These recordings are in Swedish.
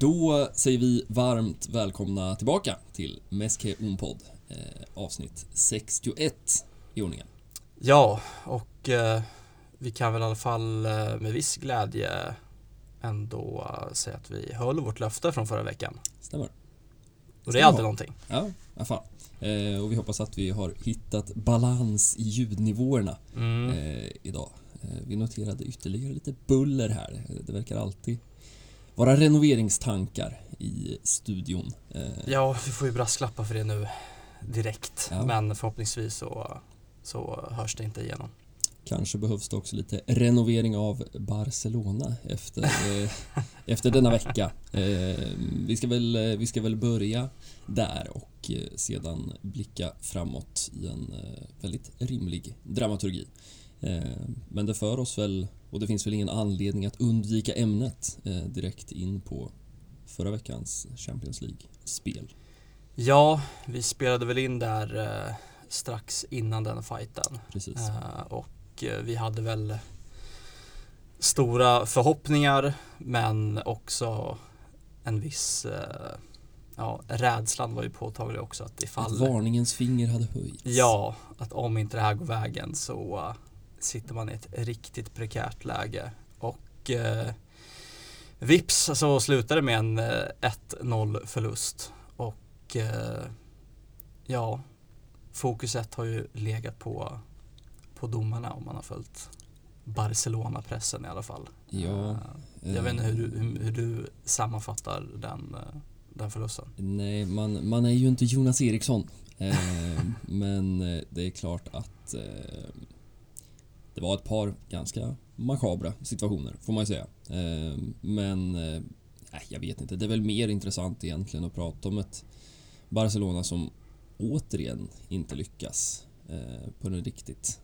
Då säger vi varmt välkomna tillbaka till Meske Unpod, eh, avsnitt 61 i ordningen. Ja, och eh, vi kan väl i alla fall eh, med viss glädje ändå eh, säga att vi höll vårt löfte från förra veckan. Stämmer. Och det är alltid någonting. Ja, alla fall. Eh, och vi hoppas att vi har hittat balans i ljudnivåerna Mm. eh, idag. Eh, vi noterade ytterligare lite buller här. Det verkar alltid vara renoveringstankar i studion. Eh, Ja, vi får ju brasklappa för det nu direkt. Ja. Men förhoppningsvis så, så hörs det inte igenom. Kanske behövs det också lite renovering av Barcelona efter, eh, efter denna vecka. Eh, vi, ska väl, eh, vi ska väl börja där och eh, sedan blicka framåt i en väldigt rimlig dramaturgi. Eh, men det för oss väl, och det finns väl ingen anledning att undvika ämnet eh, direkt in på förra veckans Champions League-spel. Ja, vi spelade väl in där eh, strax innan den fighten. Precis. Och vi hade väl stora förhoppningar men också en viss ja, rädslan var ju påtaglig också att Att ifall varningens finger hade höjts. ja, att om inte det här går vägen så sitter man i ett riktigt prekärt läge och eh, vips så slutar det med en eh, 1-0 förlust och eh, ja, fokuset har ju legat på, på domarna om man har följt Barcelona-pressen i alla fall. Ja, Eh, Jag vet inte hur du, hur, hur du sammanfattar den, eh, den förlusten. Nej, man, man är ju inte Jonas Eriksson. Eh, men det är klart att det var ett par ganska makabra situationer, får man ju säga. Eh, men eh, nej, jag vet inte. Det är väl mer intressant egentligen att prata om ett Barcelona som återigen inte lyckas eh, på den riktigt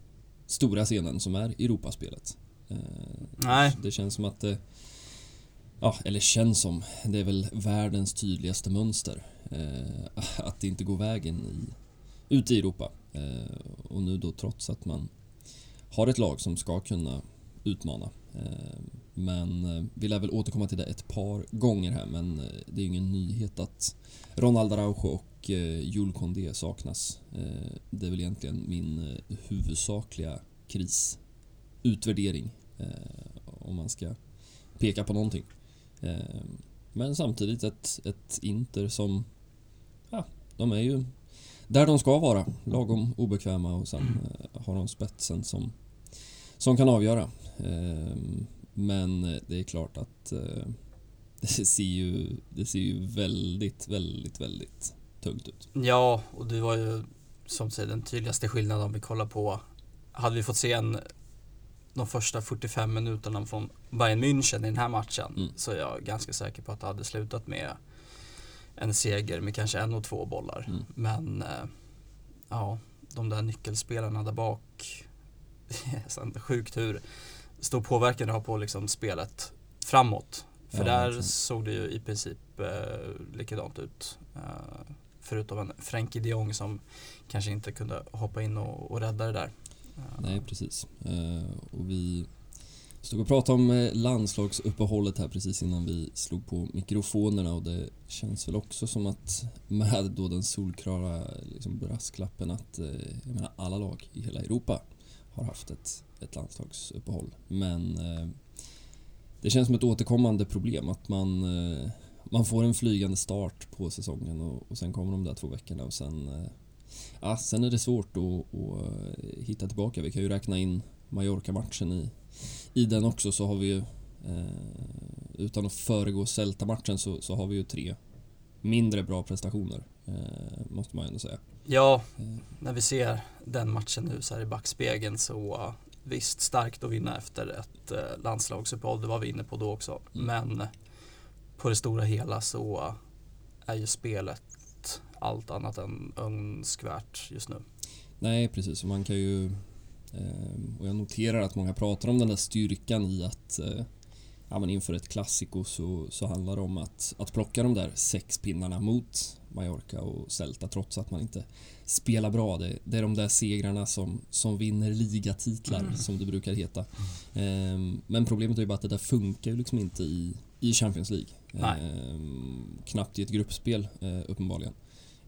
stora scenen som är Europaspelet. Eh, Nej. Det känns som att det... Ja, eller känns som. Det är väl världens tydligaste mönster. Att det inte går vägen i, ute i Europa. Och nu då trots att man har ett lag som ska kunna utmana. Eh, men eh, vi lär väl återkomma till det ett par gånger här men eh, det är ju ingen nyhet att Ronald Araujo och eh, Jules Condé saknas. Det är väl egentligen min huvudsakliga krisutvärdering om man ska peka på någonting. Men samtidigt ett, ett Inter som, ja, de är ju där de ska vara, lagom obekväma och sen eh, har de spetsen som, som kan avgöra. Eh, men det är klart att eh, det ser ju, det ser ju väldigt, väldigt, väldigt tungt ut. Ja, och det var ju som säger den tydligaste skillnaden om vi kollar på hade vi fått se en de första 45 minuterna från Bayern München i den här matchen Mm. så är jag ganska säker på att det hade slutat med en seger med kanske en och två bollar. Mm. Men eh, ja, de där nyckelspelarna där bak, sjukt hur stor påverkan det har på liksom spelet framåt. För Ja, där såg det ju i princip eh, likadant ut. Eh, förutom en Frenkie de Jong som kanske inte kunde hoppa in och, och rädda det där. Nej, precis. Eh, och vi stod och pratade om eh, landslagsuppehållet här precis innan vi slog på mikrofonerna och det känns väl också som att med då den solklara liksom brasklappen att eh, jag menar, alla lag i hela Europa har haft ett, ett landslagsuppehåll. Men eh, det känns som ett återkommande problem att man, man får en flygande start på säsongen och, och sen kommer de där två veckorna och sen Ja, sen är det svårt att, att hitta tillbaka. Vi kan ju räkna in Mallorca-matchen i, i den också så har vi ju eh, utan att föregå Celta-matchen så, så har vi ju tre mindre bra prestationer eh, måste man ju ändå säga. Ja, Eh, när vi ser den matchen nu så här i backspegeln så visst starkt att vinna efter ett landslagsuppehåll, det var vi inne på då också. Mm. Men på det stora hela så är ju spelet allt annat än önskvärt just nu. Nej, precis. Man kan ju... Eh, och jag noterar att många pratar om den där styrkan i att eh, ja, men inför ett klassiko så, så handlar det om att, att plocka de där sex pinnarna mot Mallorca och Celta trots att man inte spelar bra. Det, det är de där segrarna som, som vinner ligatitlar Mm. som det brukar heta. Eh, men problemet är ju bara att det där funkar ju liksom inte i, i Champions League. Nej. Eh, knappt i ett gruppspel eh, uppenbarligen.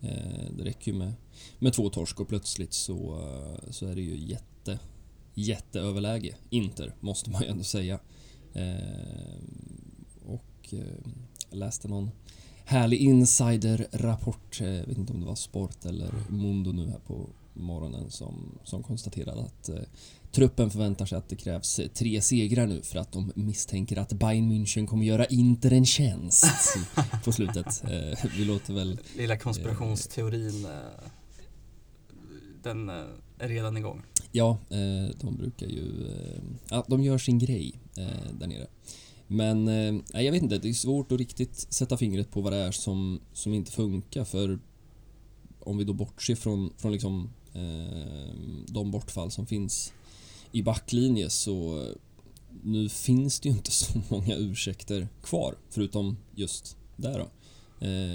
Eh, det räcker ju med, med två torsk och plötsligt så, eh, så är det ju jätte, jätteöverläge. Inter, måste man ju ändå säga. Eh, och eh, jag läste någon härlig insider-rapport, eh, jag vet inte om det var Sport eller Mundo nu här på morgonen som, som konstaterade att eh, truppen förväntar sig att det krävs eh, tre segrar nu för att de misstänker att Bayern München kommer göra Inter en tjänst på slutet. Eh, vi låter väl... Lilla konspirationsteorin, eh, den eh, redan igång. Ja, eh, de brukar ju... Eh, ja, de gör sin grej eh, där nere. Men nej, jag vet inte, det är svårt att riktigt sätta fingret på vad det är som, som inte funkar för om vi då bortser från, från liksom, de bortfall som finns i backlinje så nu finns det ju inte så många ursäkter kvar förutom just där då.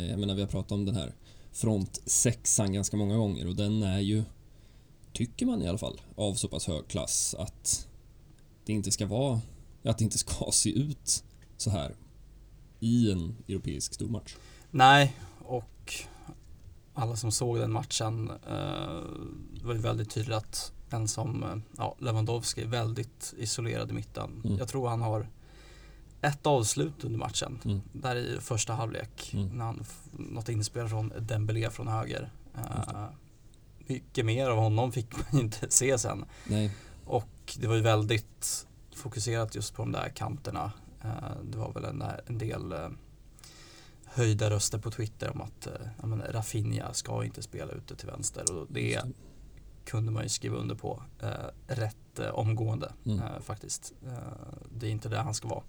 Jag menar vi har pratat om den här frontsexan ganska många gånger och den är ju tycker man i alla fall av så pass hög klass att det inte ska vara att det inte ska se ut så här i en europeisk stormatch. Nej, och alla som såg den matchen eh, var ju väldigt tydligt att en som eh, ja, Lewandowski är väldigt isolerad i mitten. Mm. Jag tror han har ett avslut under matchen. Mm. Där i första halvlek. Mm. När han något inspel från Dembélé från höger. Eh, mycket mer av honom fick man ju inte se sen. Nej, Och det var ju väldigt fokuserat just på de där kanterna. Eh, Det var väl en, en del eh, höjda röster på Twitter om att eh, ja, men Rafinha ska inte spela ute till vänster och det kunde man ju skriva under på eh, rätt eh, omgående Mm. eh, faktiskt. Det är inte där han ska vara.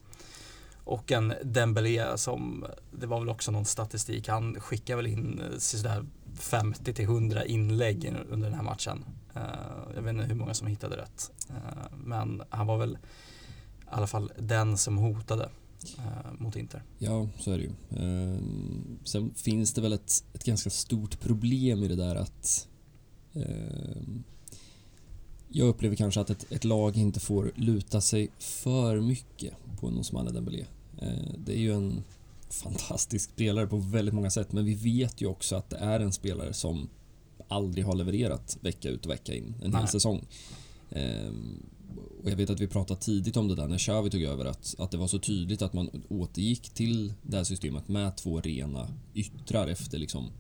Och en Dembélé som, det var väl också någon statistik, han skickar väl in sådär 50 till 100 inlägg under den här matchen. Eh, jag vet inte hur många som hittade rätt. Eh, men han var väl i alla fall den som hotade eh, mot Inter. Ja, så är det ju. Sen finns det väl ett, ett ganska stort problem i det där att jag upplever kanske att ett, ett lag inte får luta sig för mycket på en Ousmane Dembélé. Det är ju en fantastisk spelare på väldigt många sätt men vi vet ju också att det är en spelare som aldrig har levererat vecka ut och vecka in en hel Nej. säsong. Ehm, och jag vet att vi pratade tidigt om det där när Xavi tog över att, att det var så tydligt att man återgick till det här systemet med två rena yttrar efter liksom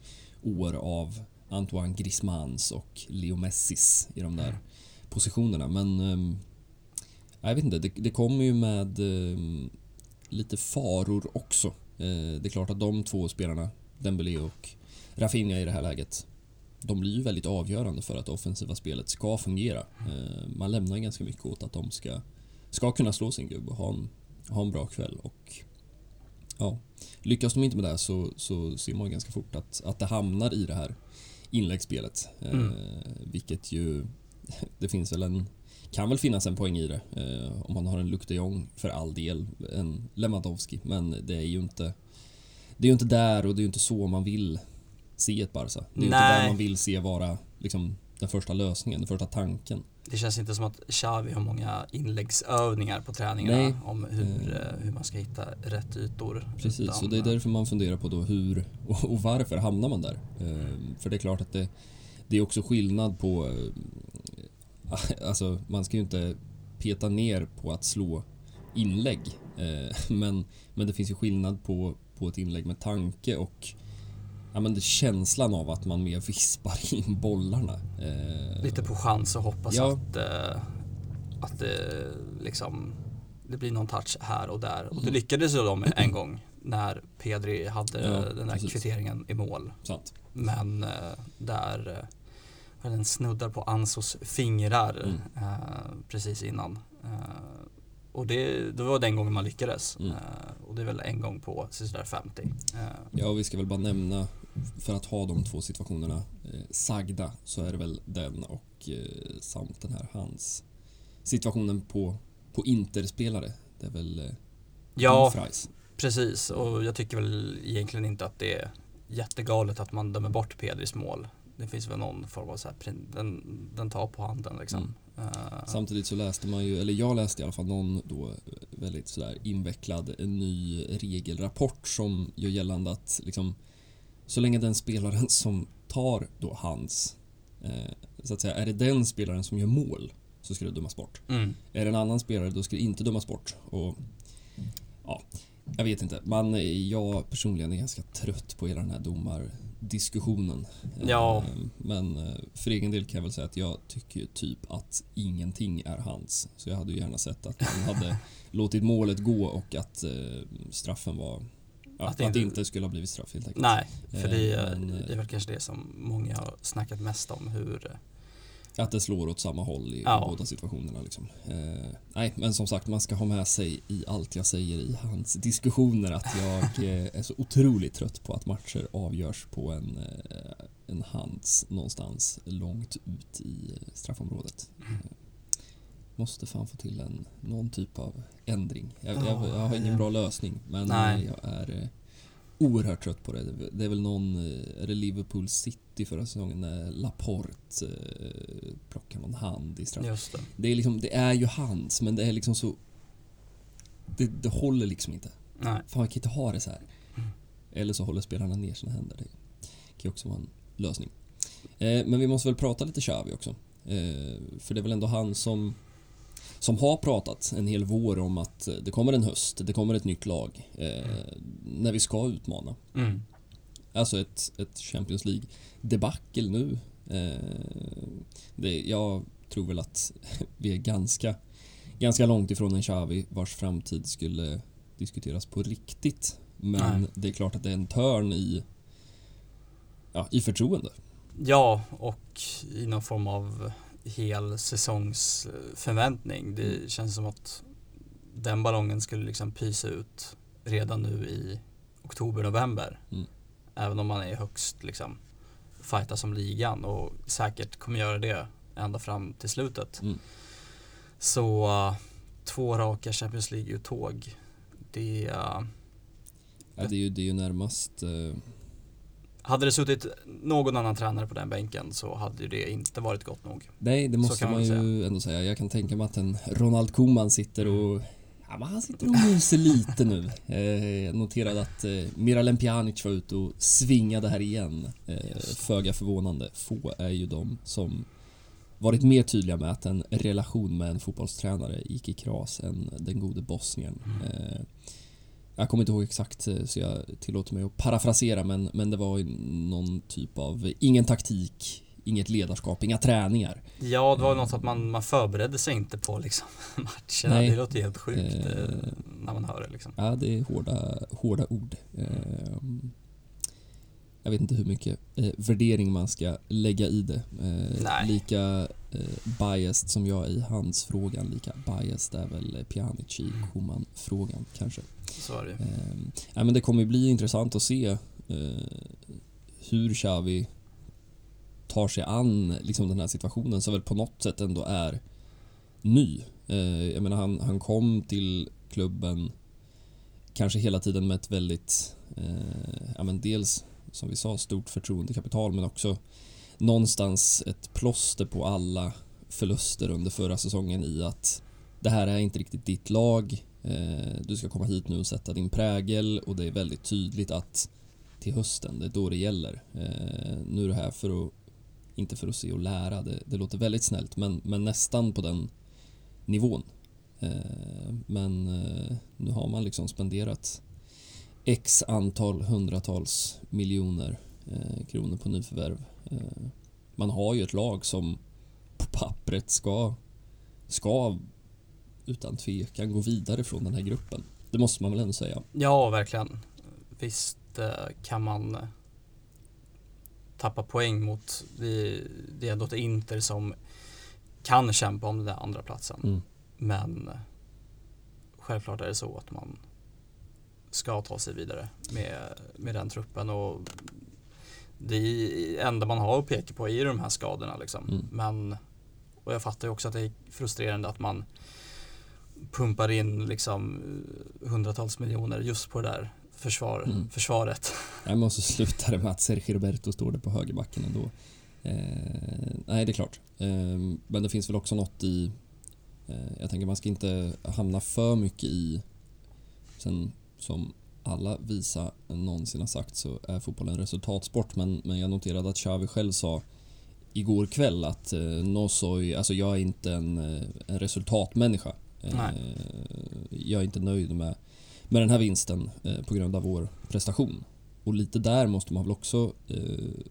år av Antoine Griezmanns och Leo Messis i de där positionerna. Men ehm, jag vet inte, det, det kommer ju med ehm, lite faror också. Eh, det är klart att de två spelarna, Dembélé och Rafinha i det här läget, de blir ju väldigt avgörande för att det offensiva spelet ska fungera. Eh, man lämnar ganska mycket åt att de ska, ska kunna slå sin gubbe och ha en, ha en bra kväll. Och ja, lyckas de inte med det så, så ser man ganska fort att, att det hamnar i det här inläggsspelet. Eh, Mm. Vilket ju, det finns väl en, kan väl finnas en poäng i det. Eh, om man har en Luc de Jong för all del, en Lewandowski. Men det är ju inte, det är ju inte där och det är ju inte så man vill se ett Barca. Det är ju inte där man vill se vara liksom, den första lösningen, den första tanken. Det känns inte som att Xavi har många inläggsövningar på träningarna Nej. om hur, Eh. eh, hur man ska hitta rätt ytor. Precis, Utan, och det är därför man funderar på då hur och, och varför hamnar man där? Ehm, för det är klart att det, det är också skillnad på... Alltså, man ska ju inte peta ner på att slå inlägg. Eh, men, men det finns ju skillnad på, på ett inlägg med tanke och ja, men det känslan av att man mer vispar in bollarna. Eh, Lite på chans och hoppas Ja. att, eh, att det liksom det blir någon touch här och där. Och det Mm. lyckades ju de en gång när Pedri hade Ja, den där precis. kvitteringen i mål. Sant. Men där den snuddar på Ansos fingrar Mm. eh, precis innan. Eh, och det, det var den gången man lyckades. Mm. Eh, och det är väl en gång på sådär 50. Eh, Ja, vi ska väl bara nämna, för att ha de två situationerna eh, sagda, så är det väl den och eh, samt den här hans situationen på, på interspelare. Det är väl ja, Dumfries. precis. Och jag tycker väl egentligen inte att det är jättegalet att man dömer bort Pedris mål. Det finns väl någon form av så här, den, den tar på handen liksom. Mm. Eh, Samtidigt så läste man ju, eller jag läste i alla fall någon då väldigt sådär invecklad en ny regelrapport som gör gällande att liksom så länge den spelaren som tar då hans eh, så att säga, är det den spelaren som gör mål så ska det dömas bort. mm. Är det en annan spelare då ska det inte dömas bort. Och ja, jag vet inte. Man, jag personligen är ganska trött på hela den här domardiskussionen. Ja. Eh, Men eh, för egen del kan jag väl säga att jag tycker typ att ingenting är hans. Så jag hade ju gärna sett att han hade låtit målet gå och att eh, straffen var Att att, det inte- inte skulle ha blivit straff helt enkelt. Nej, för det, är- men, det är väl kanske det som många har snackat mest om hur Att det slår åt samma håll i Ja. båda situationerna. Liksom. Eh, nej, men som sagt, man ska ha med sig i allt jag säger i hans diskussioner att jag eh, är så otroligt trött på att matcher avgörs på en, eh, en hands någonstans långt ut i straffområdet. Mm. Eh, måste fan få till en, någon typ av ändring. Jag, Ja, jag, jag har ingen ja. bra lösning, men Nej. eh, jag är eh, oerhört trött på det. Det är väl någon, eh, är det Liverpool City förra säsongen när Laporte eh, plockar någon hand i straff. just det. Det är liksom, det är ju hans, men det är liksom så... Det, det håller liksom inte. Nej. Fan, man kan inte ha det så här. Mm. Eller så håller spelarna ner sina händer. Det kan ju också vara en lösning. Eh, men vi måste väl prata lite Xavi också. Eh, för det är väl ändå han som som har pratat en hel vår om att eh, det kommer en höst, det kommer ett nytt lag eh, när vi ska utmana. Mm. Alltså ett, ett Champions League debacle nu. Eh, det, jag tror väl att vi är ganska, ganska långt ifrån en Xavi vars framtid skulle diskuteras på riktigt. Men Nej. det är klart att det är en törn i, ja, i förtroende. Ja, och i någon form av hel säsongsförväntning. Det känns som att den ballongen skulle liksom pysa ut redan nu i oktober-november. Mm. Även om man är högst liksom fightas om ligan och säkert kommer göra det ända fram till slutet. Mm. Så uh, två raka Champions League-uttåg. Det uh, Ja, det, är ju, det är ju närmast... Eh, hade det suttit någon annan tränare på den bänken så hade det inte varit gott nog. nej, det måste man man ju ändå säga. Jag kan tänka mig att en Ronald Koeman sitter och Ja, men han sitter och myser lite nu. Eh, noterade att eh, Miralem Pjanic var ute och svingade här igen. Eh, föga förvånande. Få är ju de som varit mer tydliga med att en relation med en fotbollstränare gick i kras än den gode bosnien. Mm. Eh, jag kommer inte ihåg exakt eh, så jag tillåter mig att parafrasera men, men det var någon typ av, ingen taktik, inget ledarskap, inga träningar. Ja, det var något att man, man förberedde sig inte på liksom, matcherna. Nej. Det låter helt sjukt Eh. eh, när man hör det. Liksom. Ja, det är hårda, hårda ord. Ehm, jag vet inte hur mycket eh, värdering man ska lägga i det. Eh, lika eh, biased som jag i hans frågan, lika biased är väl Pjanic i Koman-frågan kanske. Så är det ja, men det kommer bli intressant att se eh, hur Xavi tar sig an liksom, den här situationen som väl på något sätt ändå är ny. Eh, jag menar han, han kom till klubben kanske hela tiden med ett väldigt, eh, ja men dels som vi sa, stort förtroendekapital men också någonstans ett plåster på alla förluster under förra säsongen i att det här är inte riktigt ditt lag. Eh, du ska komma hit nu och sätta din prägel och det är väldigt tydligt att till hösten, det är då det gäller. Eh, nu är du här för att, inte för att se och lära, det, det låter väldigt snällt, men, men nästan på den nivån. Eh, men nu har man liksom spenderat x antal hundratals miljoner eh, kronor på nyförvärv. Eh, man har ju ett lag som på pappret ska, ska utan tvekan gå vidare från den här gruppen. Det måste man väl ändå säga. Ja, verkligen. Visst eh, kan man eh, tappa poäng mot det, det är ändå ett Inter som kan kämpa om den där andra platsen. Mm. Men eh, självklart är det så att man ska ta sig vidare med, med den truppen och det enda man har att peka på är de här skadorna liksom. Mm. Men och jag fattar ju också att det är frustrerande att man pumpar in liksom hundratals miljoner just på det där försvar, Mm. försvaret. Jag måste sluta det med att Sergio Roberto står där på högerbacken ändå. Eh, nej, det är klart. Eh, men det finns väl också något i... Eh, jag tänker man ska inte hamna för mycket i... Sen som alla visa någonsin har sagt så är fotboll en resultatsport men, men jag noterade att Xavi själv sa igår kväll att eh, no soy, alltså jag är inte en, eh, en resultatmänniska. Eh, jag är inte nöjd med, med den här vinsten eh, på grund av vår prestation. Och lite där måste man väl också eh,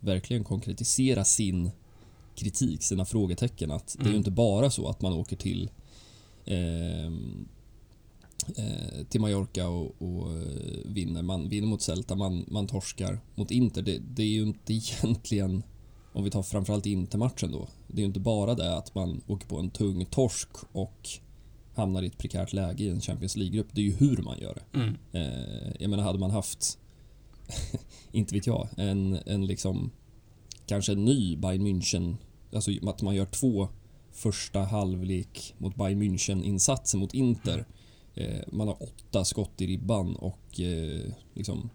verkligen konkretisera sin kritik, sina frågetecken. Att mm. det är ju mm. inte bara så att man åker till eh, till Mallorca och, och, eh, vinner. Man vinner mot Celta, man, man torskar mot Inter. Det, det, är ju inte egentligen, om vi tar framförallt Inter-matchen då, det är ju inte bara det att man åker på en tung torsk och hamnar i ett prekärt läge i en Champions League-grupp. Det är ju hur man gör det. Mm. Eh, jag menar, hade man haft, inte vet jag, en, en liksom kanske en ny Bayern München, alltså att man gör två första halvlek mot Bayern München-insatser mot Inter mm man har åtta skott i ribban och eh, liksom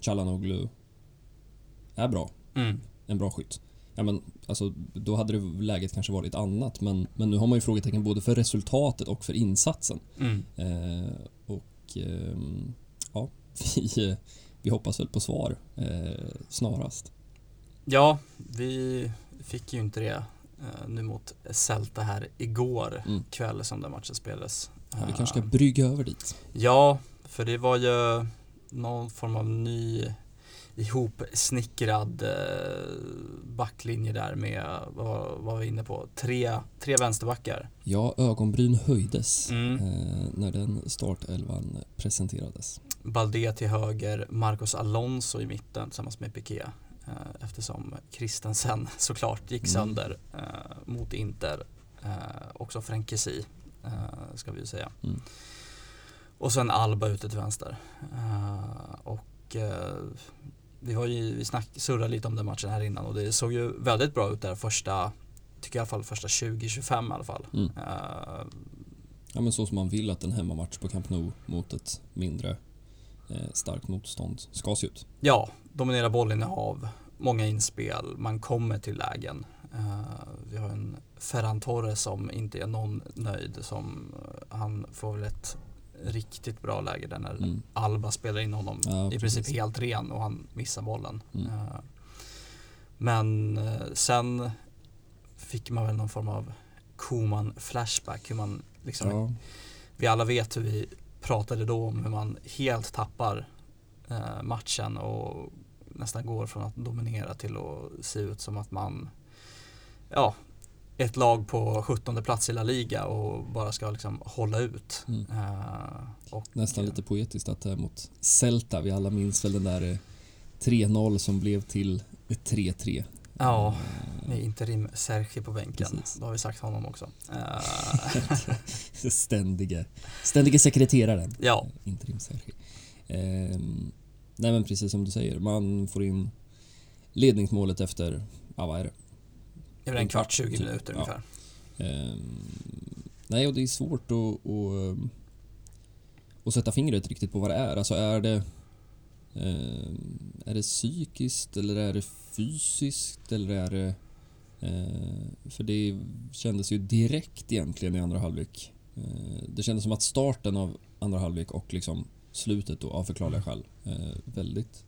Chalanoglu är bra. Mm. En bra skytt. Ja, men, alltså, då hade det läget kanske varit annat men, men nu har man ju frågetecken både för resultatet och för insatsen. Mm. Eh, och eh, ja, vi, vi hoppas väl på svar eh, snarast. Ja, vi fick ju inte det eh, nu mot Celta här igår mm. kväll som den matchen spelades. Ja, vi kanske ska brygga över dit. Ja, för det var ju någon form av ny ihopsnickrad eh, backlinje där med, vad var vi inne på, tre, tre vänsterbackar. Ja, ögonbryn höjdes mm. eh, när den startelvan presenterades. Balde till höger, Marcos Alonso i mitten tillsammans med Piqué. Eh, eftersom Christensen såklart gick mm. sönder eh, mot Inter. Också Frenkesi Eh, ska vi säga. Mm. Och sen Alba ute till vänster. Eh, och eh, vi har ju vi snack, surrat lite om den matchen här innan och det såg ju väldigt bra ut där första, tycker jag i alla fall första 20-25 i alla fall. Mm. ja men så som man vill att en hemmamatch på Camp Nou mot ett mindre eh, starkt motstånd ska se ut. Ja, dominera bollinnehav, många inspel, man kommer till lägen. Uh, vi har en Ferran Torres som inte är någon nöjd. Som, uh, han får väl ett riktigt bra läge där när mm. Alba spelar in honom ja, i princip helt ren och han missar bollen. Mm. Uh, men sen fick man väl någon form av Koman flashback. Hur man liksom, ja. Vi alla vet hur vi pratade då om hur man helt tappar matchen och nästan går från att dominera till att se ut som att man ja, ett lag på 17 plats i La Liga och bara ska liksom hålla ut. Mm. Uh, och, Nästan lite poetiskt att det är mot Celta. Vi alla minns väl den där 3-0 eh, som blev till 3-3. Ja, eh, med interim Sergi på bänken. Precis. Då har vi sagt honom också. ständige, ständige sekreteraren. Ja. Interim Sergi. Eh, nej men precis som du säger, man får in ledningsmålet efter, ja vad är det? Det är väl en kvart, 20 typ. minuter ja. ungefär. Um, nej, och det är svårt att, att, att, att sätta fingret riktigt på vad det är. Alltså är det um, är det psykiskt eller är det fysiskt eller är det uh, för det kändes ju direkt egentligen i andra halvlek. Uh, det kändes som att starten av andra halvlek och liksom slutet då av förklarliga skäl uh, väldigt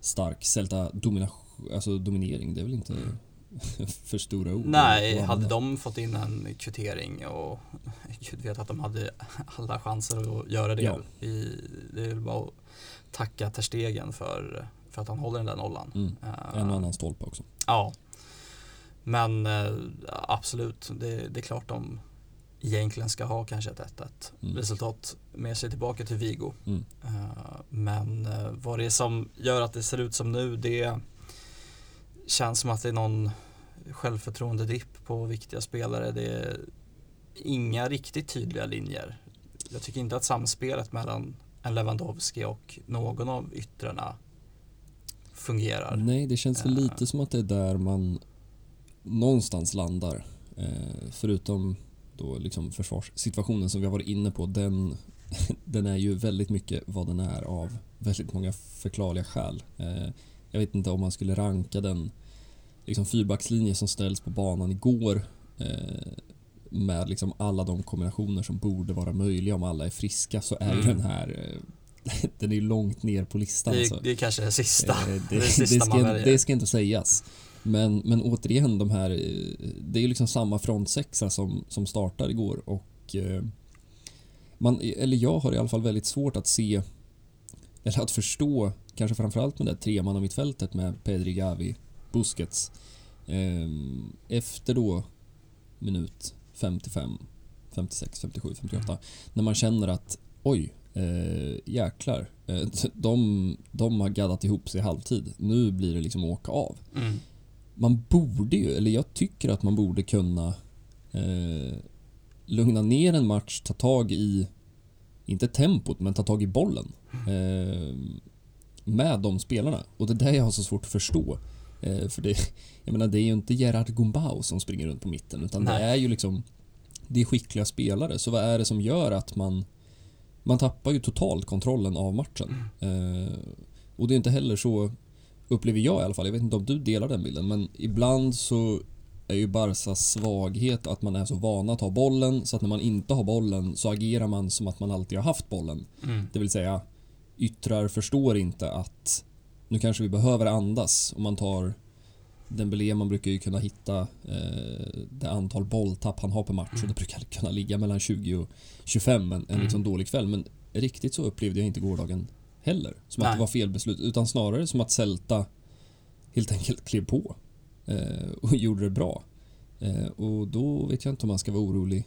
stark Celta domination, alltså dominering. Det är väl inte för stora ord. Nej, hade de fått in en kvittering och gud vet att de hade alla chanser att göra det. Ja. I, det är bara att tacka Terstegen för, för att han håller den där nollan. Mm. Uh, en och annan stolpe också. Ja. Men uh, absolut, det, det, är klart de egentligen ska ha kanske ett 1-1 mm. resultat med sig tillbaka till Vigo. Mm. Uh, men vad det är som gör att det ser ut som nu, det känns som att det är någon självförtroende-dipp på viktiga spelare. Det är inga riktigt tydliga linjer. Jag tycker inte att samspelet mellan en Lewandowski och någon av yttrarna fungerar. Nej, det känns väl uh, lite som att det är där man någonstans landar. Uh, förutom då liksom försvarssituationen som vi har varit inne på. Den, den är ju väldigt mycket vad den är av väldigt många förklarliga skäl. Uh, jag vet inte om man skulle ranka den liksom fyrbackslinje som ställs på banan igår eh, med liksom alla de kombinationer som borde vara möjliga om alla är friska så är Mm. den här eh, den är långt ner på listan. Det, alltså. är, det är kanske det sista. Eh, det, det, det det, sista man ska, det ska inte sägas. Men, men återigen, de här, eh, det är liksom samma frontsexa som, som startar igår och eh, man, eller jag har i alla fall väldigt svårt att se eller att förstå, kanske framförallt med det treman mittfältet med Pedri, Gavi, Busquets eh, efter då minut 55, 56, 57, 58 när man känner att oj, eh, jäklar, eh, de, de har gaddat ihop sig i halvtid. Nu blir det liksom åka av. Mm. Man borde ju, eller jag tycker att man borde kunna eh, lugna ner en match, ta tag i, inte tempot, men ta tag i bollen. Eh, med de spelarna. Och det är där jag har så svårt att förstå. Eh, för det, jag menar, det är ju inte Gerard Gumbau som springer runt på mitten, utan Nej. det är ju liksom det är skickliga spelare. Så vad är det som gör att man man tappar ju totalt kontrollen av matchen. Eh, och det är inte heller så, upplever jag i alla fall, jag vet inte om du delar den bilden, men ibland så är ju Barsas svaghet att man är så vana att ha bollen så att när man inte har bollen så agerar man som att man alltid har haft bollen. Mm. Det vill säga, yttrar förstår inte att nu kanske vi behöver andas. Om man tar Dembélé, man brukar ju kunna hitta eh, det antal bolltapp han har per match och det brukar kunna ligga mellan 20 och 25 en, en liksom dålig kväll. Men riktigt så upplevde jag inte gårdagen heller. Som att Nej. det var fel beslut, utan snarare som att Celta helt enkelt klev på eh, och gjorde det bra. Eh, och då vet jag inte om man ska vara orolig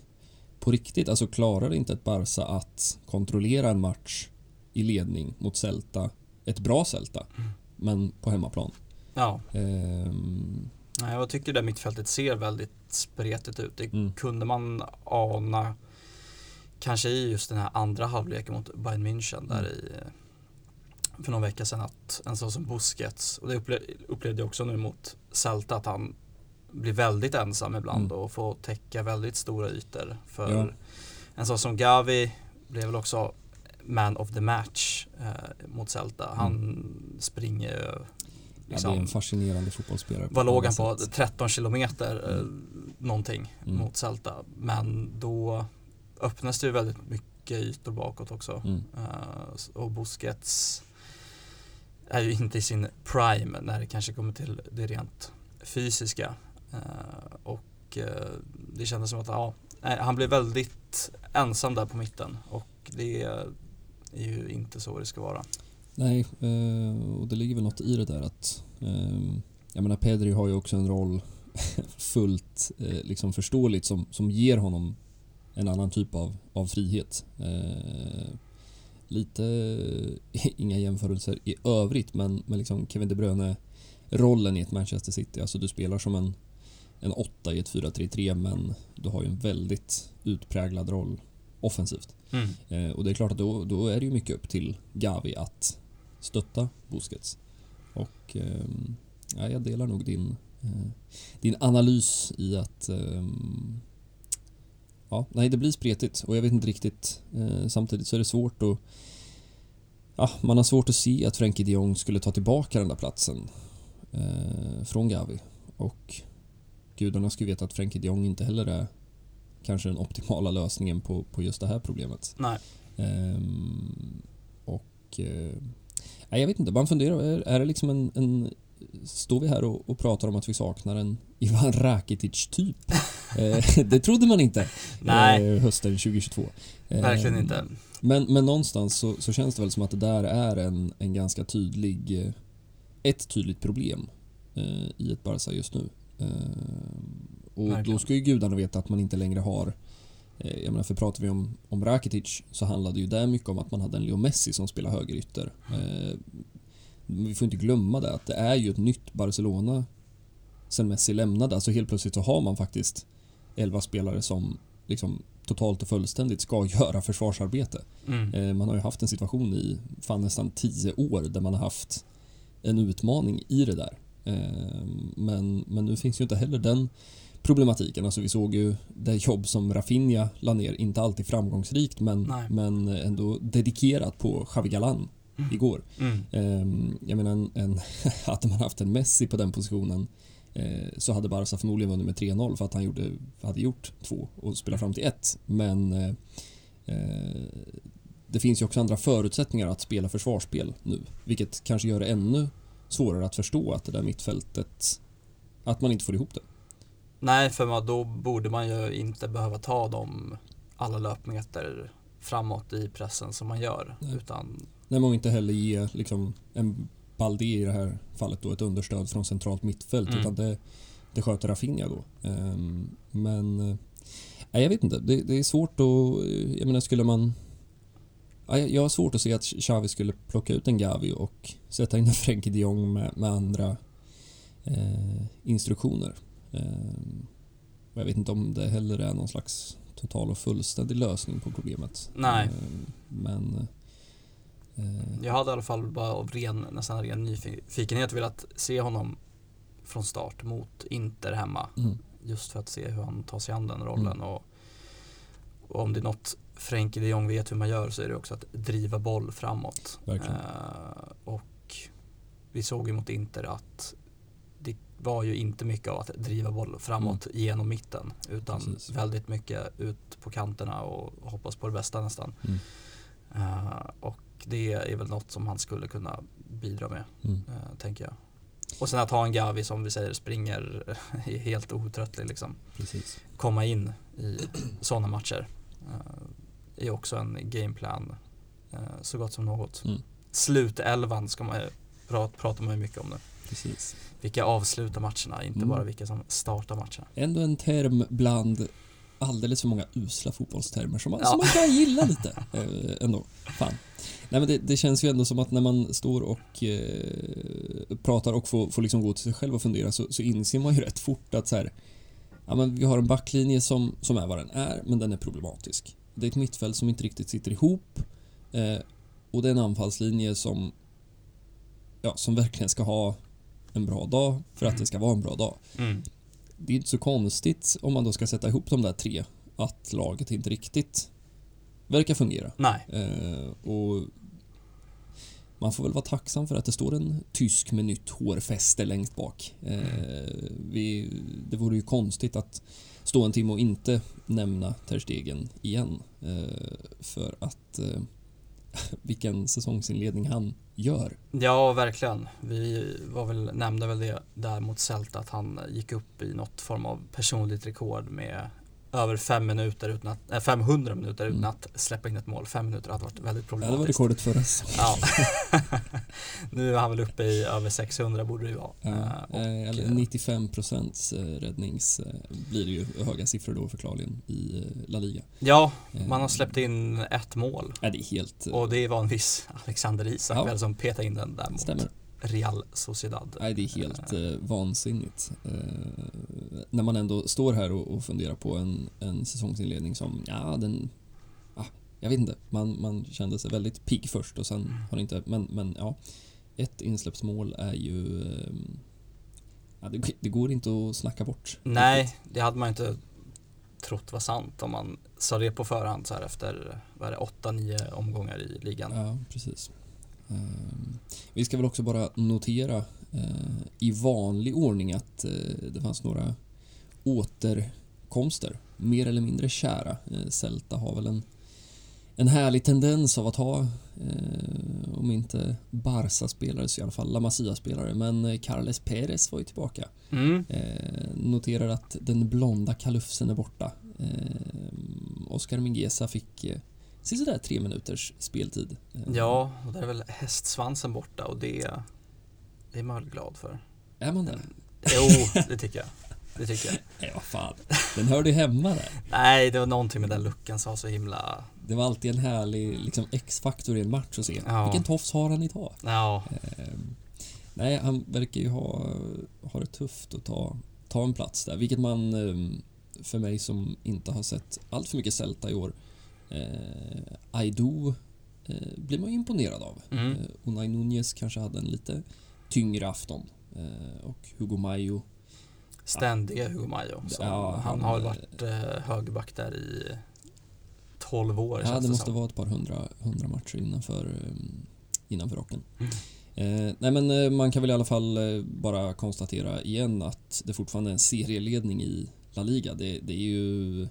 på riktigt. Alltså klarar inte ett Barca att kontrollera en match i ledning mot Celta, ett bra Celta, men på hemmaplan. Ja, Ehm, jag tycker det mittfältet ser väldigt spretigt ut. Det Mm. kunde man ana kanske i just den här andra halvleken mot Bayern München där Mm. i för någon vecka sedan att en sån som Busquets och det upple- upplevde jag också nu mot Celta att han blir väldigt ensam ibland Mm. och får täcka väldigt stora ytor för Ja. en sån som Gavi blev väl också man of the match eh, mot Celta. Han springer ju ja, det är liksom, en fascinerande fotbollsspelare. vad låg han på? sätt. 13 kilometer eh, Mm. någonting Mm. mot Celta. Men då öppnas det ju väldigt mycket ytor bakåt också. Mm. Eh, och Busquets är ju inte i sin prime när det kanske kommer till det rent fysiska. Eh, och eh, det kändes som att ja, han blev väldigt ensam där på mitten och det är ju inte så det ska vara. Nej, eh, och det ligger väl något i det där att ehm, jag menar Pedri har ju också en roll fullt eh, liksom förståeligt som, som ger honom en annan typ av, av frihet. Eh, lite, inga jämförelser i övrigt, men, men liksom Kevin De Bruyne rollen i ett Manchester City, alltså du spelar som en, en åtta i ett 4-3-3 men du har ju en väldigt utpräglad roll offensivt. Mm. Eh, och det är klart att då, då är det ju mycket upp till Gavi att stötta Busquets. Och ehm, ja, jag delar nog din, eh, din analys i att ehm, ja, nej, det blir spretigt och jag vet inte riktigt. Eh, samtidigt så är det svårt att ja, man har svårt att se att Frenkie de Jong skulle ta tillbaka den där platsen eh, från Gavi. Och gudarna skulle veta att Frenkie de Jong inte heller är kanske den optimala lösningen på, på just det här problemet. Nej. Ehm, och... Eh, nej, jag vet inte, man funderar, är, är det liksom en, en... Står vi här och, och pratar om att vi saknar en Ivan Rakitic-typ? eh, det trodde man inte Nej. eh, hösten 2022. Eh, Verkligen inte. Men, men någonstans så, så känns det väl som att det där är en, en ganska tydlig... eh, Ett tydligt problem i ett Barca just nu. Och Verkligen. då ska ju gudarna veta att man inte längre har eh, jag menar, för pratar vi om, om Rakitic så handlade ju det mycket om att man hade en Leo Messi som spelar högerytter. Eh, vi får inte glömma det att det är ju ett nytt Barcelona sen Messi lämnade. Alltså helt plötsligt så har man faktiskt 11 spelare som liksom totalt och fullständigt ska göra försvarsarbete. Mm. Eh, Man har ju haft en situation i fan nästan 10 år där man har haft en utmaning i det där. Eh, Men, men nu finns ju inte heller den problematiken. Alltså vi såg ju det jobb som Rafinha la ner, inte alltid framgångsrikt men, Nej. men ändå dedikerat på Xavi Galan igår. Mm. Ehm, Jag menar, en, en, hade man haft en Messi på den positionen eh, så hade Barca förmodligen vunnit med 3-0 för att han gjorde, hade gjort två och spelat fram till ett. Men eh, eh, det finns ju också andra förutsättningar att spela försvarsspel nu, vilket kanske gör det ännu svårare att förstå att det där mittfältet, att man inte får ihop det. Nej, för då borde man ju inte behöva ta de alla löpmeter framåt i pressen som man gör. Nej. Utan, När man inte heller ger liksom, en Balde i det här fallet då ett understöd från centralt mittfält Mm. utan det, det sköter Rafinha då. Ehm, men eh, nej, jag vet inte, det, det är svårt att... Jag menar skulle man... Ja, jag jag har svårt att se att Xavi skulle plocka ut en Gavi och sätta in en Frenkie de Jong med, med andra eh, instruktioner. Ehm, jag vet inte om det heller är någon slags total och fullständig lösning på problemet. Nej. Ehm, men... eh, jag hade i alla fall bara av ren, nästan ren nyfikenhet velat se honom från start mot Inter hemma. mm, Just för att se hur han tar sig an den rollen. Mm. Och, och om det är något Frenkie de Jong vet hur man gör så är det också att driva boll framåt. Verkligen. Eh, och vi såg ju mot Inter att var ju inte mycket av att driva boll framåt genom mitten utan Mm. Precis. väldigt mycket ut på kanterna och hoppas på det bästa nästan. Mm. Eh, och det är väl något som han skulle kunna bidra med, Mm. eh, tänker jag. Och sen att ha en Gavi som vi säger springer är helt otröttlig liksom. Precis. Komma in i sådana matcher eh, är också en gameplan eh, så gott som något. Mm. Slutelvan ska man ju pra- pratar man ju mycket om nu. Precis. Vilka avslutar matcherna, inte Mm. bara vilka som startar matcherna. Ändå en term bland alldeles för många usla fotbollstermer som man, Ja. som man kan gilla lite eh, ändå. Fan. Nej, men det, det känns ju ändå som att när man står och eh, pratar och får, får liksom gå till sig själv och fundera så, så inser man ju rätt fort att så här, ja, men vi har en backlinje som, som är vad den är, men den är problematisk. Det är ett mittfält som inte riktigt sitter ihop eh, och det är en anfallslinje som, ja, som verkligen ska ha en bra dag för att det ska vara en bra dag Mm. det är inte så konstigt om man då ska sätta ihop de där tre att laget inte riktigt verkar fungera. Nej, Eh, och man får väl vara tacksam för att det står en tysk med nytt hårfäste längst bak. Eh, vi, det vore ju konstigt att stå en timme och inte nämna Ter Stegen igen. Eh, för att eh, vilken säsongsinledning han gör. ja verkligen. Vi var väl, nämnde väl det där mot Celta att han gick upp i något form av personligt rekord med över fem minuter utan att, äh, 500 minuter utan Mm. att släppa in ett mål. Fem minuter hade varit väldigt Ja, det var problematiskt. rekordet förra. Ja. nu är han väl uppe i över 600 borde det ju vara. Ja, Eh, och, eh, eller eh, 95 procents räddnings eh, blir det ju höga siffror då förklarligen i eh, La Liga. ja, Eh, man har släppt in ett mål. Ja, det är helt... eh, Och det var en viss Alexander Isak Ja. väl som petade in den där mot Stämmer. Real Sociedad. Nej, det är helt eh, vansinnigt. Eh, när man ändå står här och, och funderar på en, en säsongsinledning som, ja, den... Ah, jag vet inte. Man, man kände sig väldigt pigg först och sen har det inte... Men, men ja, ett insläppsmål är ju... Eh, ja, det, det går inte att snacka bort. Nej, det hade man inte trott var sant om man sa det på förhand så här efter vad är det, 8-9 omgångar i ligan. Ja, precis. Ehm, vi ska väl också bara notera eh, i vanlig ordning att eh, det fanns några återkomster, mer eller mindre kära. Eh, Celta har väl en, en härlig tendens av att ha, eh, om inte Barca-spelare så i alla fall La Masia-spelare, men eh, Carles Perez var ju tillbaka. Mm. Eh, noterar att den blonda kalufsen är borta. Eh, Oscar Mingueza fick eh, sådär tre minuters speltid. Eh, Ja, och där är väl hästsvansen borta och det, det är man väl glad för. Är man det? Jo, det tycker jag. Det tycker jag. Nej, vad fan. Den hörde ju hemma där. Nej, det var någonting med den luckan som var så himla... Det var alltid en härlig liksom, X-faktor i en match att se. Ja. Vilken tofs har han idag? Ja, Ehm, nej, han verkar ju ha, ha det tufft att ta, ta en plats där, vilket man ehm, för mig som inte har sett allt för mycket Celta i år, eh, Aido eh, blir man ju imponerad av. Mm. Eh, Unai Nunez kanske hade en lite tyngre afton eh, och Hugo Mayo ständiga Hugo Mayo. Ja, han, han- har väl varit eh, högerback där i 12 år Ja, det det måste som. vara ett par hundra, hundra matcher innanför, ehm, innanför rocken. Mm. Eh, nej men eh, man kan väl i alla fall eh, bara konstatera igen att det fortfarande är en serieledning i La Liga. Det, det är ju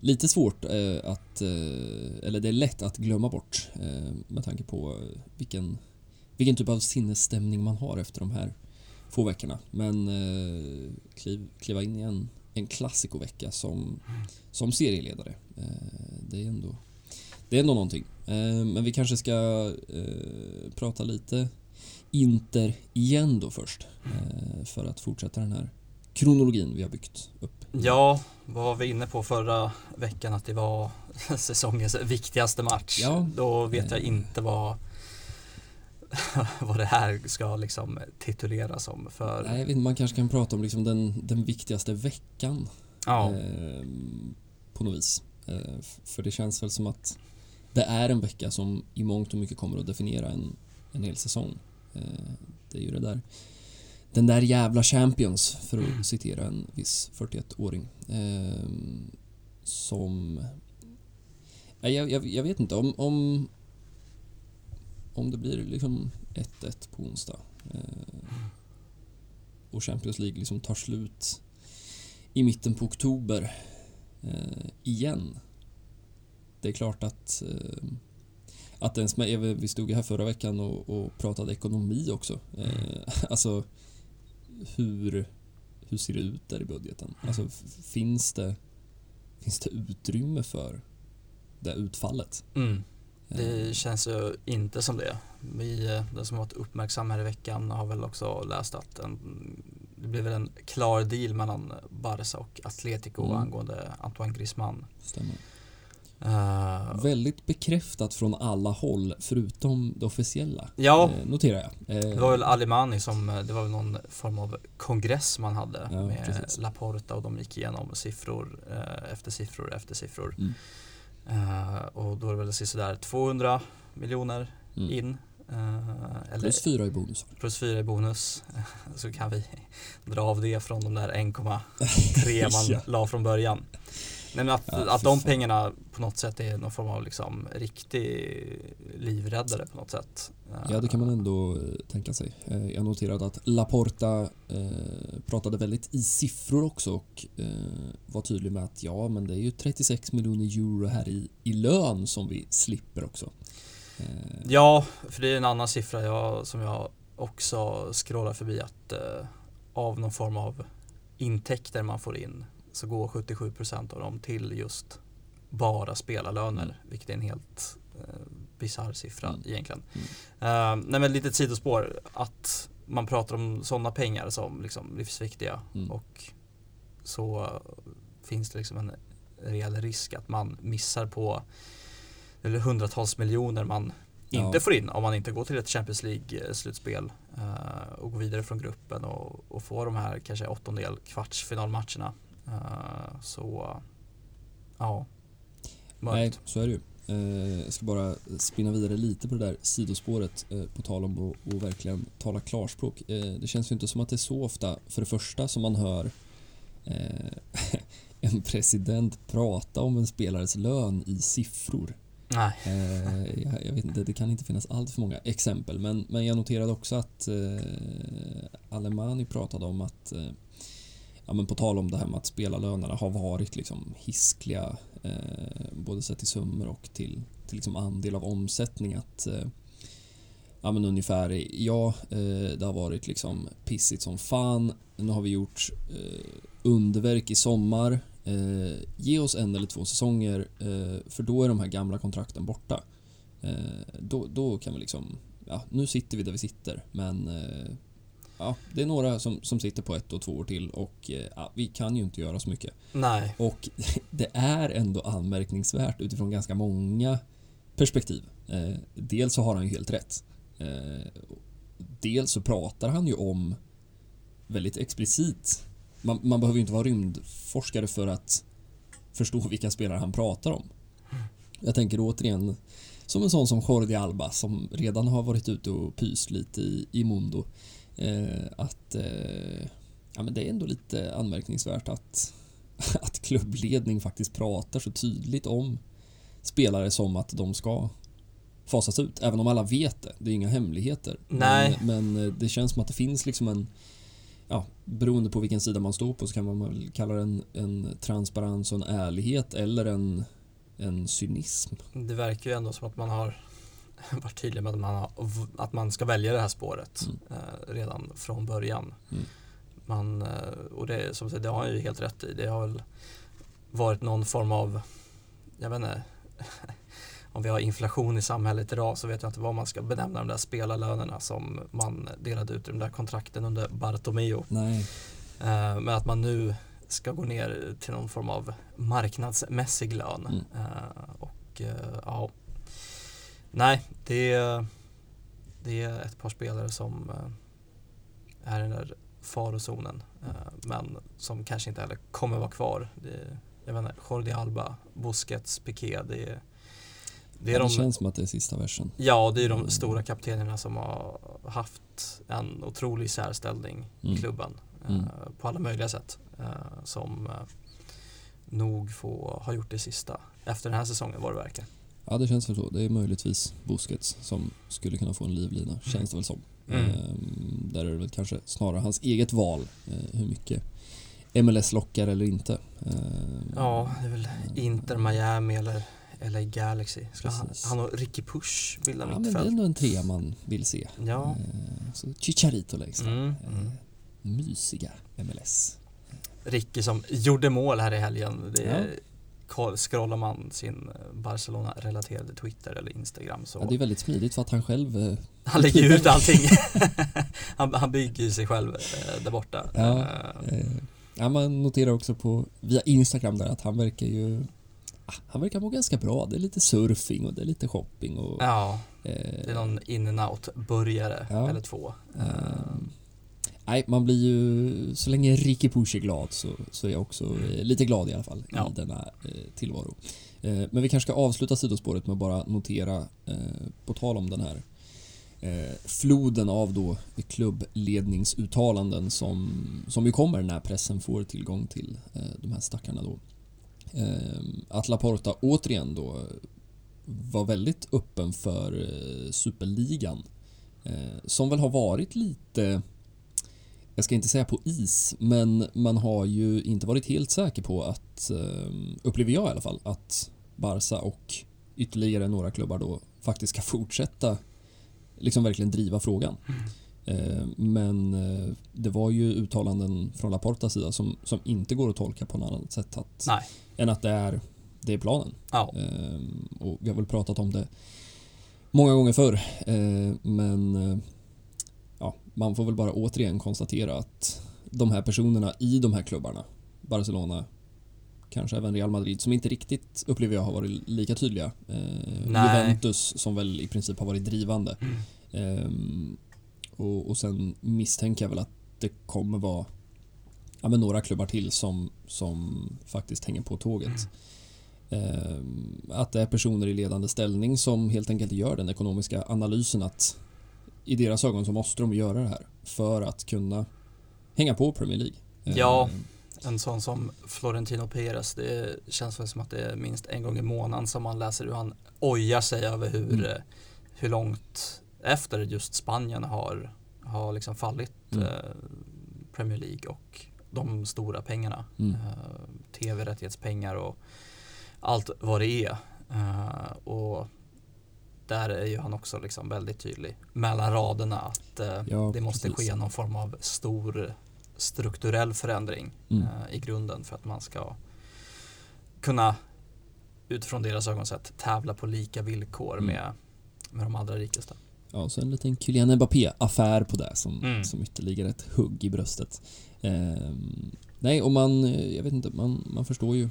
lite svårt eh, att, eh, eller det är lätt att glömma bort eh, med tanke på eh, vilken, vilken typ av sinnesstämning man har efter de här få veckorna. Men eh, kliv, kliva in i en, en klassikovecka som, som serieledare. Eh, det är ändå det är ändå någonting. Eh, men vi kanske ska eh, prata lite Inter igen då först. Eh, för att fortsätta den här kronologin vi har byggt upp. Ja, vad var vi inne på förra veckan att det var säsongens viktigaste match. Ja. Då vet jag inte vad vad det här ska liksom tituleras som för... Nej, man kanske kan prata om liksom den, den viktigaste veckan ja. eh, på något vis. Eh, för det känns väl som att det är en vecka som i mångt och mycket kommer att definiera en, en hel säsong. Eh, det är ju det där den där jävla Champions, för att citera en viss 41-åring. Eh, som... Jag, jag, jag, vet inte om, om... Om det blir liksom 1-1 på onsdag eh, och Champions League liksom tar slut i mitten på oktober eh, igen. Det är klart att eh, att ens med, vi stod ju här förra veckan och, och pratade ekonomi också. Eh, alltså hur, hur ser det ut där i budgeten? Alltså finns det, finns det utrymme för det utfallet? Mm. Det känns ju inte som det. Vi, eh, den som har varit uppmärksam här i veckan har väl också läst att en, det blev väl en klar deal mellan Barca och Atletico mm. angående Antoine Griezmann. Stämmer. Uh, Väldigt bekräftat från alla håll förutom det officiella. Ja, eh, noterar jag. Eh, det var väl Alimani som, eh, det var väl någon form av kongress man hade ja, med precis. Laporta och de gick igenom siffror eh, efter siffror efter siffror. Mm. Uh, och då är det väl sådär 200 miljoner mm. in. Eller, plus fyra i bonus. Plus fyra i bonus. så kan vi dra av det från de där 1,3 man ja. la från början. Nej, men att, ja, att de pengarna på något sätt är någon form av liksom riktig livräddare på något sätt. Ja, det kan man ändå eh, tänka sig. Eh, jag noterade att Laporta eh, pratade väldigt i siffror också och var tydlig med att ja, men det är ju 36 miljoner euro här i, i lön som vi slipper också. Ja, för det är en annan siffra jag, som jag också scrollar förbi att av någon form av intäkter man får in så går 77 procent av dem till just bara spelarlöner, mm. vilket är en helt eh, bisarr siffra mm. egentligen. Mm. Uh, nej men litet sidospår, att man pratar om sådana pengar som liksom livsviktiga mm. och så finns det liksom en reell risk att man missar på eller hundratals miljoner man inte ja. får in om man inte går till ett Champions League-slutspel uh, och går vidare från gruppen och, och får de här kanske åttondel kvartsfinalmatcherna Eh, så ja, mörkt. Nej, så är det ju. Eh, jag ska bara spinna vidare lite på det där sidospåret eh, på tal om att verkligen tala klarspråk. Det känns ju inte som att det är så ofta, för det första, som man hör en president prata om en spelares lön i siffror. Nej. Jag, jag, vet inte, det kan inte finnas allt för många exempel, men, men jag noterade också att Alemani pratade om att ja, men på tal om det här med att spelarlönerna har varit liksom hiskliga eh, både sett till summor och till, till liksom andel av omsättning att eh, ja men ungefär ja eh, det har varit liksom pissigt som fan. Nu har vi gjort eh, underverk i sommar. Eh, ge oss en eller två säsonger eh, för då är de här gamla kontrakten borta. Eh, då, då kan vi liksom ja nu sitter vi där vi sitter men eh, ja, det är några som, som sitter på ett och två år till och eh, ja, vi kan ju inte göra så mycket. Nej. Och det är ändå anmärkningsvärt utifrån ganska många perspektiv. Eh, dels så har han ju helt rätt. Eh, dels så pratar han ju om väldigt explicit. Man, man behöver ju inte vara rymdforskare för att förstå vilka spelare han pratar om. Jag tänker återigen som en sån som Jordi Alba som redan har varit ute och pyst lite i, i Mundo. Eh, att eh, ja, men det är ändå lite anmärkningsvärt att, att klubbledning faktiskt pratar så tydligt om spelare som att de ska fasas ut. Även om alla vet det. Det är inga hemligheter. Nej. Men, men eh, det känns som att det finns liksom en Ja, beroende på vilken sida man står på så kan man väl kalla det en, en transparens och en ärlighet eller en, en cynism. Det verkar ju ändå som att man har varit tydlig med att man, har, att man ska välja det här spåret Mm. eh, redan från början. Mm. Man, eh, och det, som sagt, det har han ju helt rätt i. Det har väl varit någon form av, jag vet inte, om vi har inflation i samhället idag så vet jag inte vad man ska benämna de där spelarlönerna som man delade ut i de där kontrakten under Bartomeu. Nej, Eh, Men att man nu ska gå ner till någon form av marknadsmässig lön. Mm. Eh, Och ja, nej, det är, det är ett par spelare som eh, är i den där farozonen. eh, Men som kanske inte heller kommer vara kvar. Är, jag vet inte, Jordi Alba, Busquets, Piqué. Det är, det är det de, känns som att det är sista versen. Ja, det är de Mm. stora kaptenerna som har haft en otrolig särställning i Mm. klubben Mm. eh, på alla möjliga sätt. som nog få ha gjort det sista efter den här säsongen vad det verkar. Ja, det känns väl så. Det är möjligtvis Busquets som skulle kunna få en livlina, känns det väl som. Mm. Ehm, där är det väl kanske snarare hans eget val eh, hur mycket MLS lockar eller inte. Ehm, Ja, det är väl Inter Miami eller LA Galaxy. Ska han, Precis. han och Ricky Push bildar Ja, men det är mittfält. ändå en trea man vill se. Ja. Ehm, så Chicharito längst fram. Mm, Ehm, mm. mysiga MLS. Ricky som gjorde mål här i helgen. Det Ja. är, koll- Scrollar man sin Barcelona-relaterade Twitter eller Instagram så Ja, det är väldigt smidigt för att han själv eh, Han lägger ut allting. han, han bygger ju sig själv eh, där borta. Ja, Eh, Eh, ja, man noterar också på via Instagram där att han verkar ju ah, han verkar må ganska bra. Det är lite surfing och det är lite shopping och ja, eh, det är någon in and out burgare Ja. eller två. Eh, eh, Nej, man blir ju så länge Ricky Push är glad så, så är jag också eh, lite glad i alla fall Ja. i denna eh, tillvaro. Eh, men vi kanske ska avsluta sidospåret med att bara notera eh, på tal om den här eh, floden av då klubbledningsuttalanden som, som ju kommer när pressen får tillgång till eh, de här stackarna då. Att Laporta återigen då var väldigt öppen för superligan som väl har varit lite jag ska inte säga på is, men man har ju inte varit helt säker på att, eh, upplever jag i alla fall, att Barca och ytterligare några klubbar då faktiskt ska fortsätta liksom verkligen driva frågan. Eh, Men eh, det var ju uttalanden från Laportas sida som, som inte går att tolka på något annat sätt att, Nej. än att det är, det är planen. ja, Eh, Och vi har väl pratat om det många gånger förr. Men eh, man får väl bara återigen konstatera att de här personerna i de här klubbarna, Barcelona, kanske även Real Madrid, som inte riktigt upplever jag har varit lika tydliga. Eh. Juventus som väl i princip har varit drivande. Mm. Ehm, och, och sen misstänker jag väl att det kommer vara ja, men några klubbar till som, som faktiskt hänger på tåget. Ehm, att det är personer i ledande ställning som helt enkelt gör den ekonomiska analysen att i deras ögon så måste de göra det här för att kunna hänga på Premier League. Ja. Ehm, en sån som Florentino Perez. Det känns väl som att det är minst en gång i månaden som man läser hur han ojar sig över hur, Mm. eh, hur långt efter just Spanien har, har liksom fallit Mm. eh, Premier League och de stora pengarna. Mm. Eh, Tv-rättighetspengar och allt vad det är. Eh, och där är ju han också liksom väldigt tydlig mellan raderna att eh, Ja, det måste precis. ske någon form av stor strukturell förändring Mm. eh, i grunden för att man ska kunna utifrån deras ögon sett tävla på lika villkor Mm. med, med de allra rikaste. Ja, så en liten Kylian Mbappé-affär på det som, Mm. som ytterligare ett hugg i bröstet. Ehm, nej, och man, eh, jag vet inte, man, man förstår ju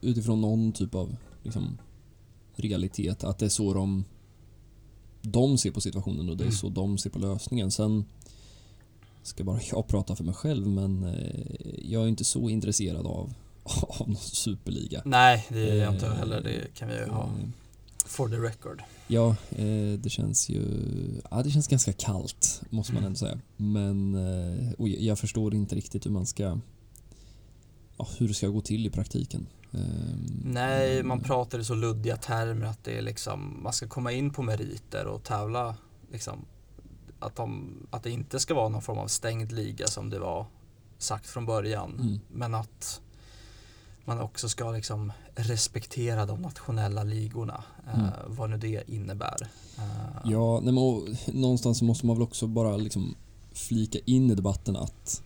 utifrån någon typ av liksom, realitet att det är så de, de ser på situationen och det är Mm. så de ser på lösningen. Sen ska bara jag prata för mig själv, men eh, jag är inte så intresserad av, av någon superliga. Nej, det är jag inte Eh, heller. Det kan vi ju ha Eh, for the record. Ja, eh, det känns ju... Ja, det känns ganska kallt, måste man Mm. ändå säga. Men... Och jag förstår inte riktigt hur man ska... ja, hur det ska gå till i praktiken. Ehm, Nej, man men- pratar i så luddiga termer att det är liksom, man ska komma in på meriter och tävla liksom, att, de, att det inte ska vara någon form av stängd liga som det var sagt från början. Mm. Men att man också ska liksom respektera de nationella ligorna, Mm. eh, vad nu det innebär. Eh, Ja, nej, men och, någonstans måste man väl också bara liksom flika in i debatten att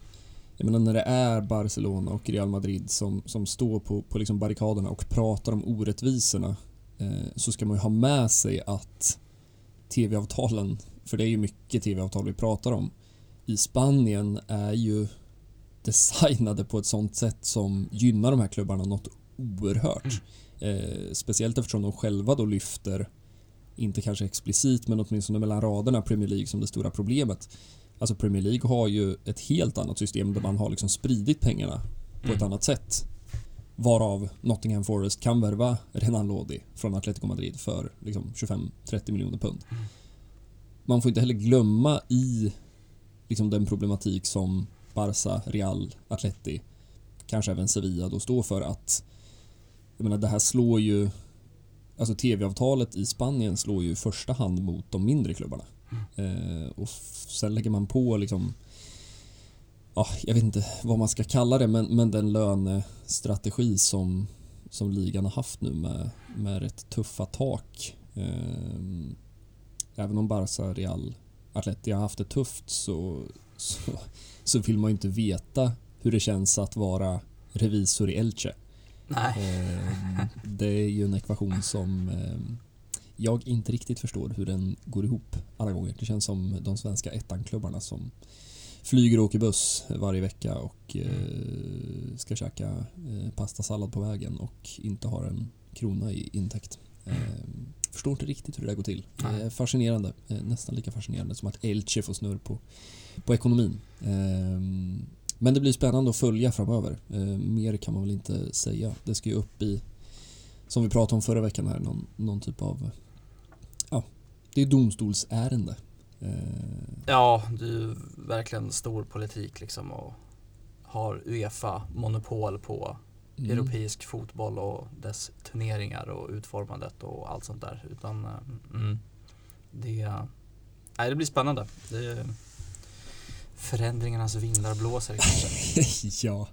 jag menar när det är Barcelona och Real Madrid som, som står på, på liksom barrikaderna och pratar om orättvisorna eh, så ska man ju ha med sig att tv-avtalen, för det är ju mycket tv-avtal vi pratar om, i Spanien är ju designade på ett sånt sätt som gynnar de här klubbarna något oerhört. Eh, speciellt eftersom de själva då lyfter inte kanske explicit men åtminstone mellan raderna Premier League som det stora problemet. Alltså Premier League har ju ett helt annat system där man har liksom spridit pengarna på ett Mm. annat sätt. Varav Nottingham Forest kan värva Renan Lodi från Atletico Madrid för liksom 25-30 miljoner pund. Mm. Man får inte heller glömma i liksom den problematik som Barca, Real, Atleti, kanske även Sevilla då står för att jag menar det här slår ju Alltså tv-avtalet i Spanien slår ju i första hand mot de mindre klubbarna. Eh, och sen lägger man på liksom Ja, jag vet inte vad man ska kalla det men, men den lönestrategi som, som ligan har haft nu med, med rätt tuffa tak. Eh, även om Barca, Real, Atleti har haft det tufft så, så, så vill man ju inte veta hur det känns att vara revisor i Elche. Nej, Eh, Det är ju en ekvation som eh, jag inte riktigt förstår hur den går ihop alla gånger. Det känns som de svenska ettanklubbarna som flyger och åker buss varje vecka och eh, ska käka eh, pastasallad på vägen och inte har en krona i intäkt. Eh, Förstår inte riktigt hur det där går till. Nej. fascinerande. Eh, Nästan lika fascinerande som att Elche får snurr på, på ekonomin. Eh, Men det blir spännande att följa framöver. Eh, Mer kan man väl inte säga. Det ska ju upp i, som vi pratade om förra veckan här, någon, någon typ av, det är domstolsärende. Eh, ja, det är ju verkligen stor politik liksom och har Uefa monopol på mm. europeisk fotboll och dess turneringar och utformandet och allt sånt där. Utan eh, mm, det, nej, det blir spännande. Det förändringarnas vindar blåser kanske. ja,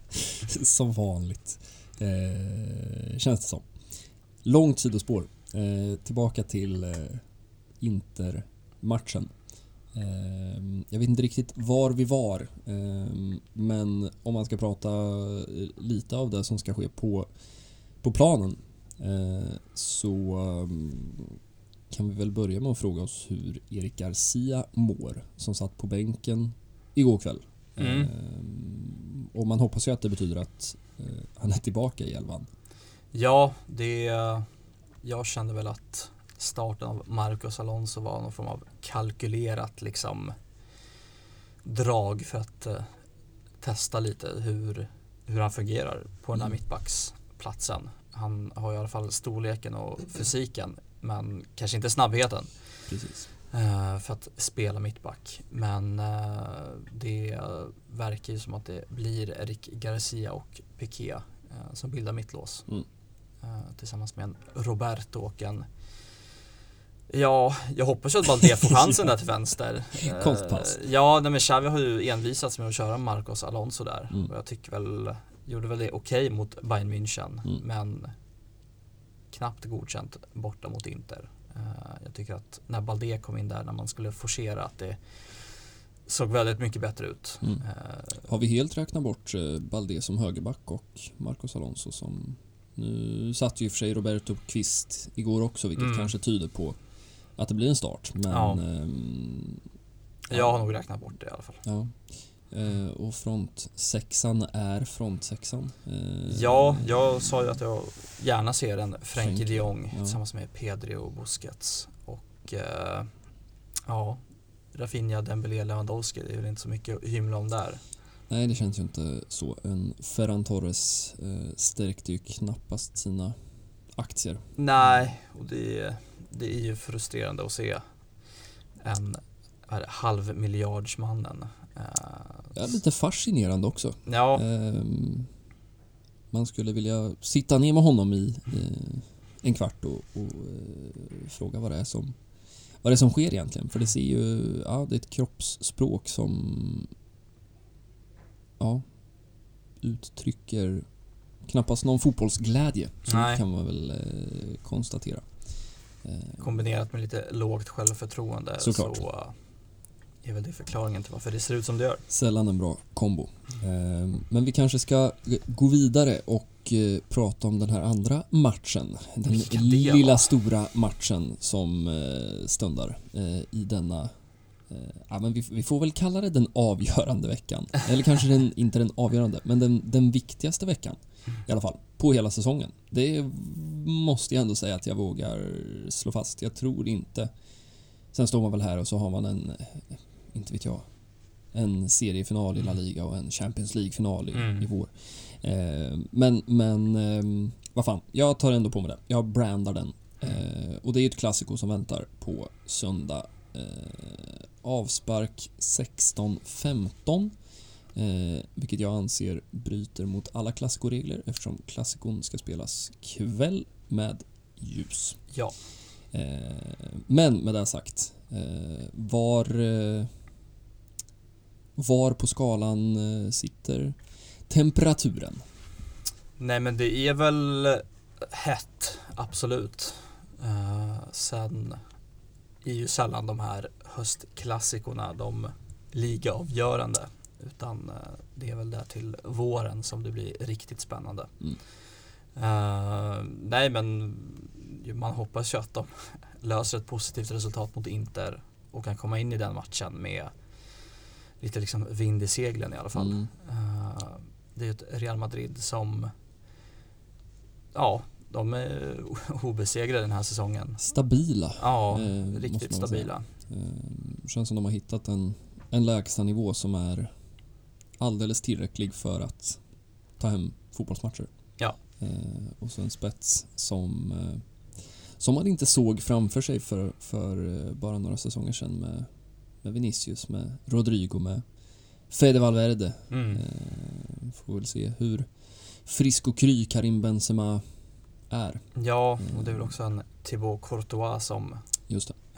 som vanligt. Eh, känns det som. Långt sidospår. Eh, tillbaka till eh, Inter-matchen. Eh, jag vet inte riktigt var vi var, eh, men om man ska prata eh, lite av det som ska ske på, på planen eh, så eh, kan vi väl börja med att fråga oss hur Erik Garcia mår som satt på bänken igår kväll. Mm. Ehm, och man hoppas ju att det betyder att eh, han är tillbaka i elvan. Ja, det, jag kände väl att starten av Marcos Alonso var någon form av kalkylerat liksom drag för att eh, testa lite hur, hur han fungerar på den här Mm. mittbacksplatsen. Han har i alla fall storleken och fysiken men kanske inte snabbheten Precis. eh, för att spela mittback. Men eh, det verkar ju som att det blir Eric Garcia och Piqué eh, som bildar mittlås. Mm. Tillsammans med en Roberto och en Ja, jag hoppas att Balde får chansen där till vänster. Eh, Konstpass. Ja, nej, men Xavi har ju envisats med att köra Marcos Alonso där. Mm. Och jag tycker väl, gjorde väl det okej mot Bayern München. Mm. Men knappt godkänt borta mot Inter. Eh, jag tycker att när Balde kom in där, när man skulle forcera, att det såg väldigt mycket bättre ut. Mm. Eh, Har vi helt räknat bort eh, Balde som högerback och Marcos Alonso som nu satt ju i och för sig Roberto Kvist igår också vilket Mm. kanske tyder på att det blir en start men Ja. ehm, jag har nog räknat bort det i alla fall. ja. Eh, och frontsexan är frontsexan. Eh, Ja, jag sa ju att jag gärna ser en Frenkie, de Jong ja. tillsammans med Pedri och Busquets. Och eh, ja, Rafinha, Dembélé, Lewandowski, det är väl inte så mycket att hymla om där. Nej, det känns ju inte så. En Ferran Torres eh, stärkte ju knappast sina aktier. Nej, och det, det är ju frustrerande att se en det, halvmiljardsmannen. Eh, lite fascinerande också. ja, Ehm, man skulle vilja sitta ner med honom i eh, en kvart och, och eh, fråga vad det är som vad det är som sker egentligen. För det ser ju, ja det är ett kroppsspråk som ja, uttrycker knappast någon fotbollsglädje. Så Nej. kan man väl eh, konstatera. Eh, Kombinerat med lite lågt självförtroende Såklart. så är väl det förklaringen till varför det ser ut som det gör. Sällan en bra kombo. Eh, Men vi kanske ska gå vidare och eh, prata om den här andra matchen. Den lilla stora matchen som eh, stundar eh, i denna eh, Ja, men vi, vi får väl kalla det den avgörande veckan. Eller kanske den, inte den avgörande, men den, den viktigaste veckan. I alla fall, på hela säsongen. Det måste jag ändå säga att jag vågar slå fast. Jag tror inte... Sen står man väl här och så har man en, eh, inte vet jag, en seriefinal i La Liga och en Champions League-final i, Mm. i vår. Eh, men, men ehm, vad fan, jag tar ändå på mig det. Jag brandar den. Eh, och det är ett klassiko som väntar på söndag. Eh, avspark 16.15. Eh, vilket jag anser bryter mot alla klassikoregler eftersom klassikon ska spelas kväll med ljus. Ja, Eh, men med det sagt, eh, var, eh, var på skalan eh, sitter temperaturen? nej men det är väl hett, absolut. Uh, sen är ju sällan de här höstklassikorna de ligaavgörande. Utan eh, det är väl där till våren som det blir riktigt spännande. Mm. Eh, nej men man hoppas ju att de löser ett positivt resultat mot Inter och kan komma in i den matchen med lite liksom vind i seglen i alla fall. Mm. Eh, det är ett Real Madrid som ja, de är obesegrade den här säsongen. Stabila. Ja, Eh, riktigt stabila. Eh, känns som de har hittat en, en lägsta nivå som är alldeles tillräcklig för att ta hem fotbollsmatcher. Ja. Eh, och så en spets som, eh, som man inte såg framför sig för, för eh, bara några säsonger sedan med, med Vinicius, med Rodrigo, med Fede Valverde. Mm. Får väl se hur frisk och kry Karim Benzema är. Ja, och det är väl också en Thibaut Courtois som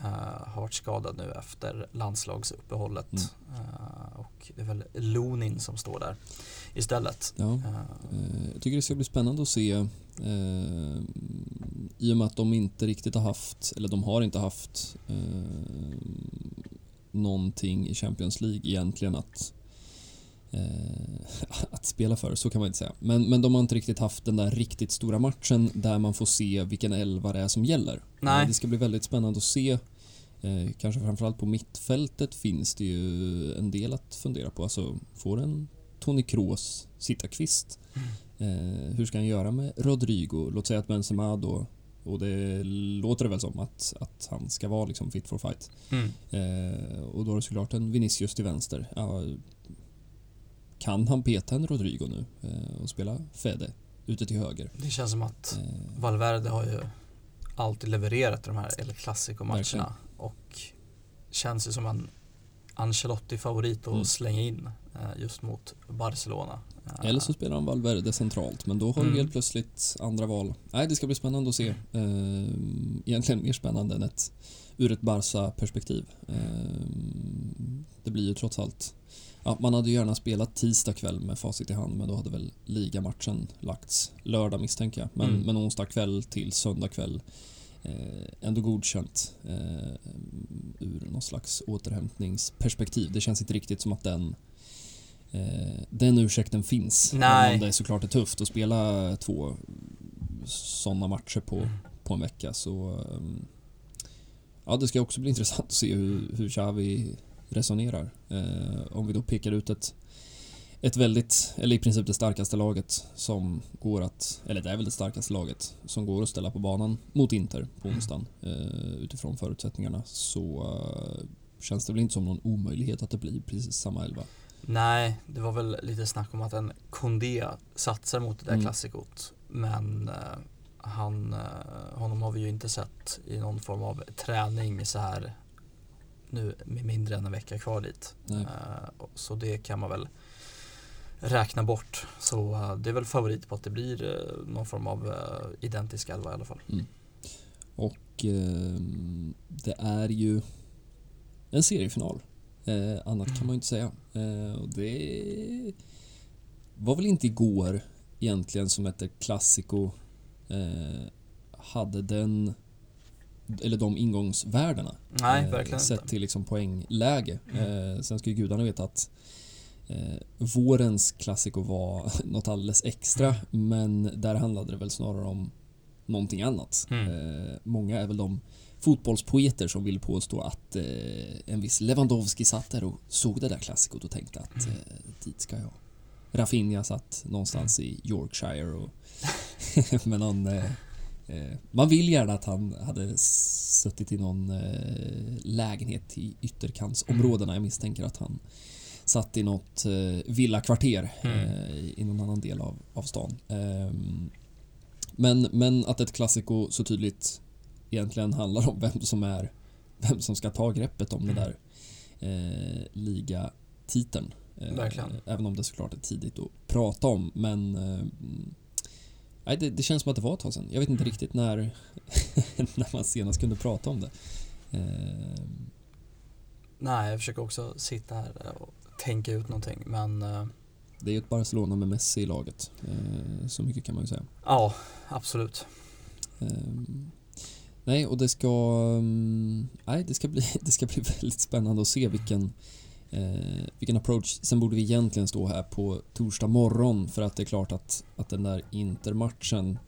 Eh, har varit skadad nu efter landslagsuppehållet. Mm. Eh, och det är väl Lonin som står där istället. Ja. Eh, Jag tycker det ska bli spännande att se i och med att de inte riktigt har haft, eller de har inte haft eh, någonting i Champions League egentligen att att spela för, så kan man inte säga. Men, men de har inte riktigt haft den där riktigt stora matchen där man får se vilken elva det är som gäller. Nej. Det ska bli väldigt spännande att se. Eh, kanske framförallt på mittfältet finns det ju en del att fundera på. Alltså, får en Toni Kroos sitta kvist? Eh, hur ska han göra med Rodrigo? Låt säga att Benzema då, och det låter det väl som att, att han ska vara liksom fit for fight. mm. Eh, och då är det såklart en Vinicius till vänster. Ja, kan han peta en Rodrigo nu eh, och spela Fede ute till höger? Det känns som att Eh, Valverde har ju alltid levererat de här El Clasico-matcherna. Och känns ju som en Ancelotti-favorit att Mm. slänga in eh, just mot Barcelona. Eh, Eller så spelar han Valverde centralt, men då har Mm. du helt plötsligt andra val. Nej, det ska bli spännande att se. Eh, egentligen mer spännande än ett ur ett Barca-perspektiv. Det blir ju trots allt... Ja, man hade ju gärna spelat tisdag kväll med facit i hand, men då hade väl ligamatchen lagts lördag misstänker jag. Men, Mm. men onsdag kväll till söndag kväll ändå godkänt eh, ur någon slags återhämtningsperspektiv. Det känns inte riktigt som att den eh, den ursäkten finns. Nej. Även om det såklart är tufft att spela två sådana matcher på, Mm. på en vecka så Ja, det ska också bli intressant att se hur, hur Xavi resonerar. Eh, om vi då pekar ut ett ett väldigt, eller i princip det starkaste laget som går att, eller det är väl det starkaste laget som går att ställa på banan mot Inter på Mm. onsdagen eh, utifrån förutsättningarna så eh, känns det väl inte som någon omöjlighet att det blir precis samma elva. Nej, det var väl lite snack om att en Kondé satsar mot det där Mm. klassikot. Men eh, han, eh, honom har vi ju inte sett i någon form av träning så här nu med mindre än en vecka kvar dit. Eh, så det kan man väl räkna bort. Så uh, det är väl favorit på att det blir uh, någon form av uh, identisk elva i alla fall. Mm. Och eh, det är ju en seriefinal. Eh, annat kan man ju inte säga. Eh, och det var väl inte igår egentligen som ett klassiko eh, hade den eller de ingångsvärdena. Nej, verkligen Sett till liksom poängläge. Mm. Eh, sen ska ju gudarna veta att eh, vårens klassiko var något alldeles extra men där handlade det väl snarare om någonting annat. Mm. Eh, många är väl de fotbollspoeter som vill påstå att eh, en viss Lewandowski satt där och såg det där klassikot och tänkte att Mm. eh, dit ska jag. Rafinha satt någonstans i Yorkshire och med någon eh, eh, man vill gärna att han hade suttit i någon eh, lägenhet i ytterkantsområdena. Jag misstänker att han satt i något eh, villakvarter Mm. eh, i någon annan del av, av stan. Ehm, men, men att ett klassiko så tydligt egentligen handlar om vem som är vem som ska ta greppet om den där eh, ligatiteln. Eh. Även om det såklart är tidigt att prata om men eh, det, det känns som att det var ett tag sedan. Jag vet inte riktigt när, när man senast kunde prata om det. Eh, Nej, jag försöker också sitta här och tänka ut någonting. Men eh, det är ju ett Barcelona med Messi i laget. Eh, så mycket kan man ju säga. ja, absolut. Ehm, nej, och det ska... mm, nej, det ska, bli, det ska bli väldigt spännande att se vilken, eh, vilken approach. Sen borde vi egentligen stå här på torsdag morgon för att det är klart att, att den där intermatchen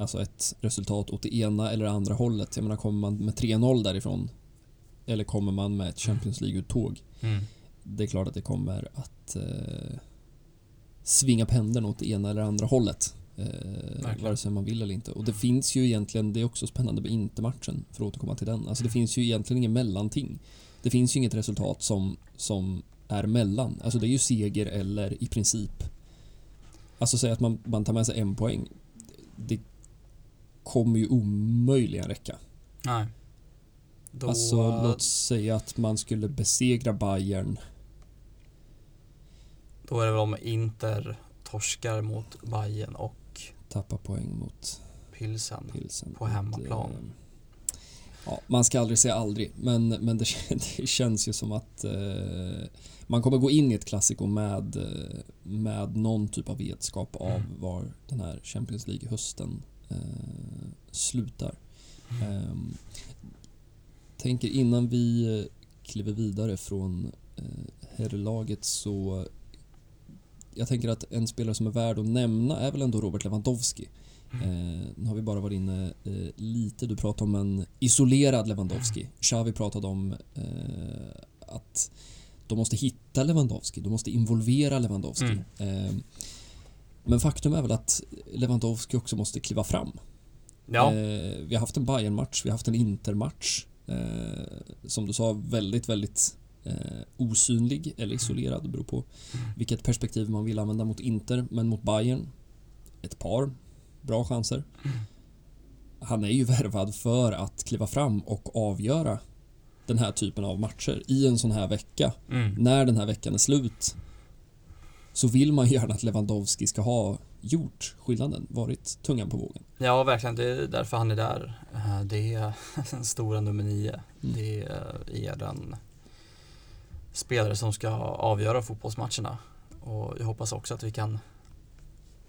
Alltså ett resultat åt det ena eller andra hållet. Jag menar, kommer man med 3-0 därifrån eller kommer man med ett Champions League-uttåg Mm. Det är klart att det kommer att eh, svinga pendeln åt ena eller andra hållet. Eh, vare sig man vill eller inte. Och det finns ju egentligen, det är också spännande med intermatchen, för att återkomma till den. Alltså det finns ju egentligen ingen mellanting. Det finns ju inget resultat som, som är mellan. Alltså det är ju seger eller i princip. Alltså säga att man, man tar med sig en poäng. Det kommer ju omöjligen räcka. Nej. Då, Alltså låt säga att man skulle besegra Bayern då är det väl om Inter torskar mot Bayern och tappa poäng mot Pilsen. Pilsen. På hemmaplan. Det, ja, man ska aldrig säga aldrig, men, men det, det känns ju som att eh, man kommer gå in i ett klassiko med, eh, med någon typ av vetskap av Mm. var den här Champions League-hösten eh, slutar. Mm. Ehm, tänker innan vi eh, kliver vidare från eh, herrlaget så jag tänker att en spelare som är värd att nämna är väl ändå Robert Lewandowski. Eh, nu har vi bara varit inne eh, lite, du pratade om en isolerad Lewandowski. Xavi pratade om eh, att de måste hitta Lewandowski, de måste involvera Lewandowski. Mm. Eh, men faktum är väl att Lewandowski också måste kliva fram. Ja, Eh, vi har haft en Bayern-match, vi har haft en Inter-match. Eh, som du sa, väldigt, väldigt eh, osynlig eller isolerad. Det beror på vilket perspektiv man vill använda mot Inter. Men mot Bayern, ett par bra chanser. Han är ju värvad för att kliva fram och avgöra den här typen av matcher i en sån här vecka. mm. När den här veckan är slut så vill man gärna att Lewandowski ska ha gjort skillnaden, varit tungan på vågen. ja verkligen. Det är därför han är där. Eh, Det är den stora nummer nio. Mm. Det är den spelare som ska avgöra fotbollsmatcherna. Och jag hoppas också att vi kan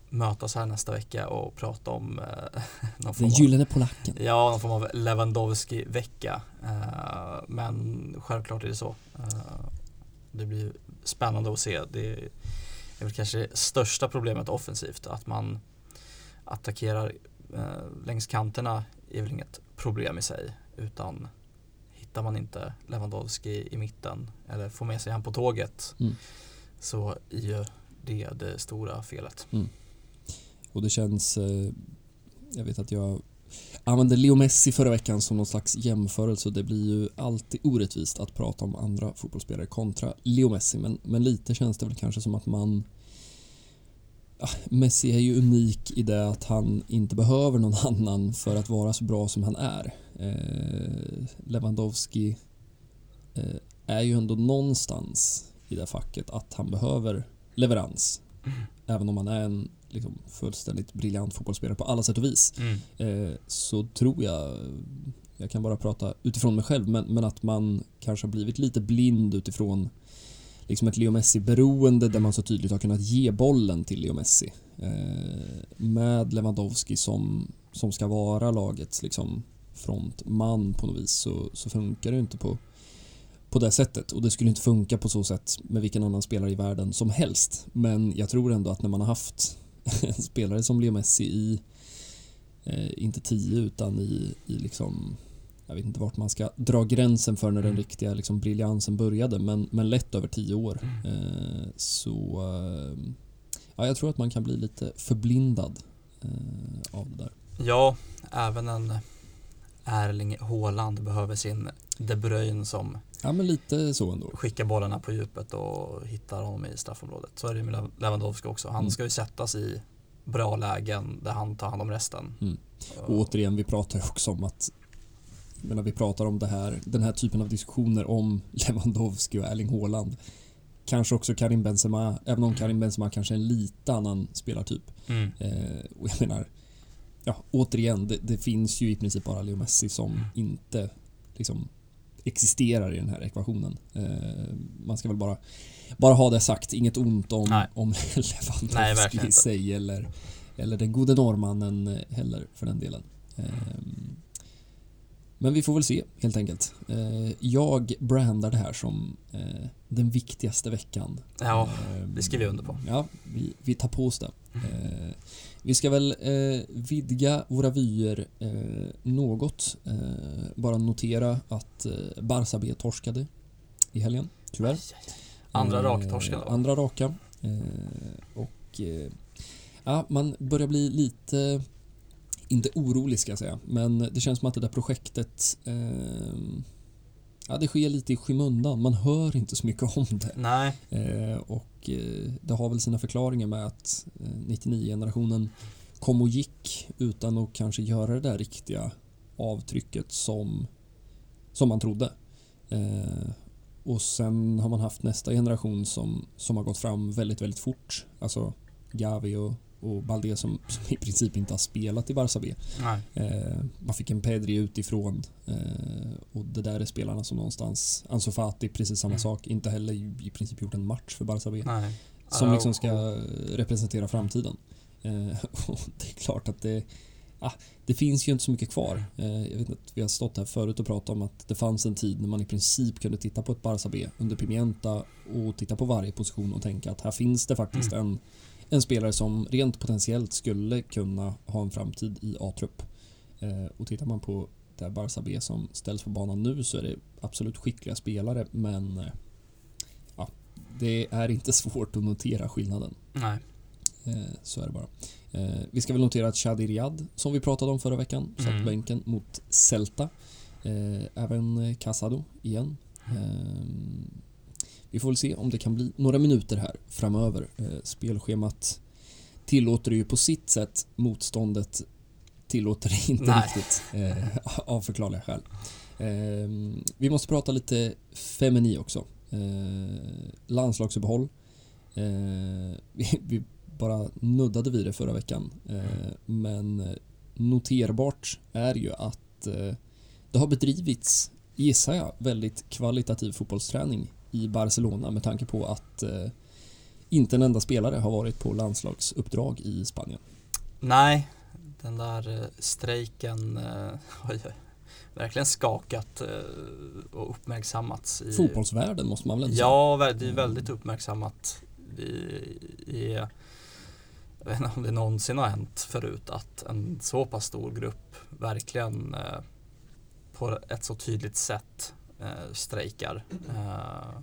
mötas här nästa vecka och prata om eh, någon Den gyllene polacken. Ja, någon form av Lewandowski-vecka. Eh, men självklart är det så. Eh, det blir spännande att se. Det är väl kanske det största problemet offensivt. Att man attackerar eh, längs kanterna är väl inget problem i sig. Utan hittar man inte Lewandowski i mitten eller får med sig han på tåget Mm. så är ju det det stora felet. Och det känns... Eh, jag vet att jag använde Leo Messi förra veckan som någon slags jämförelse det blir ju alltid orättvist att prata om andra fotbollsspelare kontra Leo Messi men, men lite känns det väl kanske som att man Messi är ju unik i det att han inte behöver någon annan för att vara så bra som han är. Eh, Lewandowski eh, är ju ändå någonstans i det facket att han behöver leverans även om han är en liksom, fullständigt briljant fotbollsspelare på alla sätt och vis, Mm. eh, så tror jag, jag kan bara prata utifrån mig själv, men, men att man kanske har blivit lite blind utifrån liksom ett Leo Messi-beroende där man så tydligt har kunnat ge bollen till Leo Messi. Eh, med Lewandowski som, som ska vara lagets liksom, frontman på något vis så, så funkar det inte på, på det sättet och det skulle inte funka på så sätt med vilken annan spelare i världen som helst. Men jag tror ändå att när man har haft en spelare som Leo Messi i eh, inte tio utan i, i liksom jag vet inte vart man ska dra gränsen för när den Mm. riktiga liksom briljansen började men, men lätt över tio år. Mm. Eh, så eh, ja, jag tror att man kan bli lite förblindad eh, av det där. Ja, även en Erling Haaland behöver sin De Bruyne som Ja men lite så ändå. skickar bollarna på djupet och hittar honom i straffområdet. Så är det med Lewandowski också. Han Mm. ska ju sättas i bra lägen där han tar hand om resten. Mm. Och återigen, vi pratar också om att jag menar, vi pratar om det här, den här typen av diskussioner om Lewandowski och Erling Haaland. Kanske också Karim Benzema, även om Karim Benzema kanske är en lite annan spelartyp. Mm. Eh, och jag menar, ja, återigen, det, det finns ju i princip bara Leo Messi som inte liksom existerar i den här ekvationen. Eh, man ska väl bara, bara ha det sagt, inget ont om, Nej. om Nej, Lewandowski verkligen i sig eller, eller den gode norrmannen eh, heller för den delen. Ehm, men vi får väl se helt enkelt. Eh, jag brandar det här som eh, den viktigaste veckan. Ja, Ehm, det skriver jag under på. Ja, vi, vi tar på oss det. Eh, vi ska väl eh, vidga våra vyer eh, något. Eh, bara notera att eh, Barça B torskade i helgen, tyvärr. Andra Eh, raktorsken då. Andra raka. Eh, och eh, ja, man börjar bli lite, inte orolig ska jag säga, men det känns som att det där projektet eh, Ja, det sker lite i skymundan. Man hör inte så mycket om det. Nej, Eh, och eh, det har väl sina förklaringar med att eh, 99-generationen kom och gick utan att kanske göra det där riktiga avtrycket som, som man trodde. Eh, och sen har man haft nästa generation som, som har gått fram väldigt, väldigt fort. Alltså Gavi och, och Balde som, som i princip inte har spelat i Barça B. Eh, man fick en Pedri utifrån eh, och det där är spelarna som någonstans Ansu Fati, precis samma Mm. sak, inte heller i, i princip gjort en match för Barça B. nej. Som liksom ska representera framtiden. Eh, och det är klart att det ah, det finns ju inte så mycket kvar. Eh, jag vet att vi har stått här förut och pratat om att det fanns en tid när man i princip kunde titta på ett Barça B under Pimienta och titta på varje position och tänka att här finns det faktiskt Mm. en, en spelare som rent potentiellt skulle kunna ha en framtid i A-trupp. Eh, och tittar man på det här Barça B som ställs på banan nu så är det absolut skickliga spelare men eh, ja, det är inte svårt att notera skillnaden. Nej. Eh, så är det bara. Vi ska väl notera att Shadi Riyad, som vi pratade om förra veckan, satt Mm. bänken mot Celta. Även Casado igen. Eh, vi får väl se om det kan bli några minuter här framöver. Eh, spelschemat tillåter ju på sitt sätt, motståndet tillåter det inte Nej. riktigt eh, av förklarliga skäl. Eh, vi måste prata lite femini också. Eh, landslagsuppehåll. Eh, vi, vi bara nuddade vid det förra veckan. Eh, men noterbart är ju att eh, det har bedrivits, gissar jag, väldigt kvalitativ fotbollsträning i Barcelona med tanke på att eh, inte en enda spelare har varit på landslagsuppdrag i Spanien. Nej, den där eh, strejken eh, har ju verkligen skakat eh, och uppmärksammats. I, Fotbollsvärlden måste man väl säga. Ja, det är Mm. väldigt uppmärksammat i, i jag vet inte om det någonsin har hänt förut att en så pass stor grupp verkligen eh, på ett så tydligt sätt eh, strejkar eh,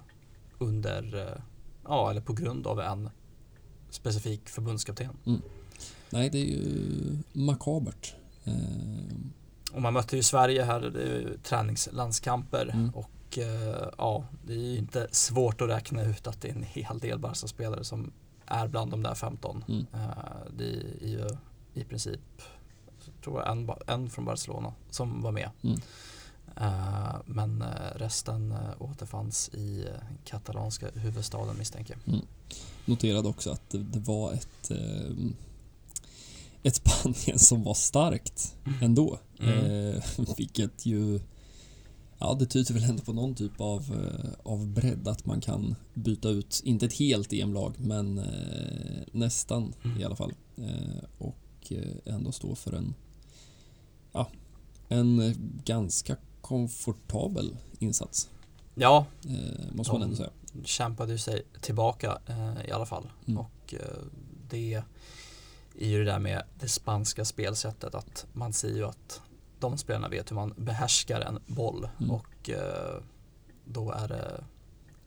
under, eh, ja eller på grund av en specifik förbundskapten. Nej, det är ju makabert. Eh, Och man mötte ju Sverige här, det är ju träningslandskamper Mm. och eh, ja, det är ju inte svårt att räkna ut att det är en hel del Barca-spelare som är bland de där 15. Mm. Det är ju i princip, tror jag, en, en från Barcelona som var med. Mm. Eh, men eh, resten eh, återfanns i katalanska huvudstaden misstänker jag. Noterade också att det, var ett ett Spanien som var starkt ändå. Mm. Eh, vilket ju Ja, det tyder väl ändå på någon typ av, av bredd att man kan byta ut, inte ett helt EM-lag, men eh, nästan Mm. i alla fall. Eh, och ändå stå för en, ja, en ganska komfortabel insats, Ja, eh, måste man ändå säga. kämpade sig tillbaka eh, i alla fall. Mm. Och eh, det är ju det där med det spanska spelsättet att man ser ju att de spelarna vet hur man behärskar en boll Mm. och eh, då är det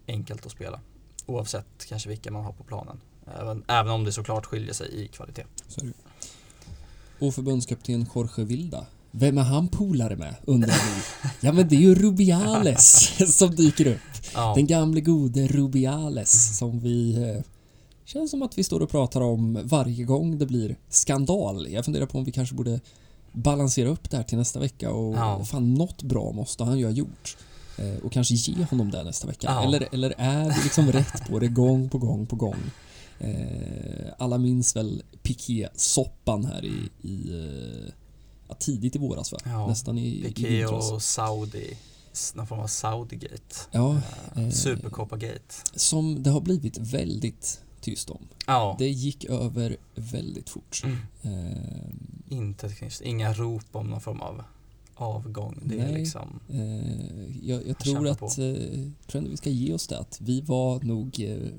enkelt att spela. Oavsett kanske vilka man har på planen. Även, även om det såklart skiljer sig i kvalitet. Så är det. ju. Och förbundskapten Jorge Vilda. Vem är han polare med, undrar ni? Ja men det är ju Rubiales som dyker upp. Ja, Den gamle gode Rubiales som vi eh, känns som att vi står och pratar om varje gång det blir skandal. Jag funderar på om vi kanske borde balansera upp det här till nästa vecka och Ja. fan något bra måste han ju ha gjort. Eh, och kanske ge honom det nästa vecka. Ja. Eller, eller är vi liksom rätt på det gång på gång på gång? Eh, alla minns väl Piqué-soppan här i, i eh, ja, tidigt i våras va? Ja, Nästan i, i Piqué vintras. och Saudi. Någon form av Saudi-gate. Ja, Eh, eh, Supercopa-gate. som det har blivit väldigt tyst om. Ja, Det gick över väldigt fort. mm. Eh, inte. Inga rop om någon form av avgång. Det är Nej. liksom eh, jag, jag tror att eh, tror vi ska ge oss det att vi var nog eh,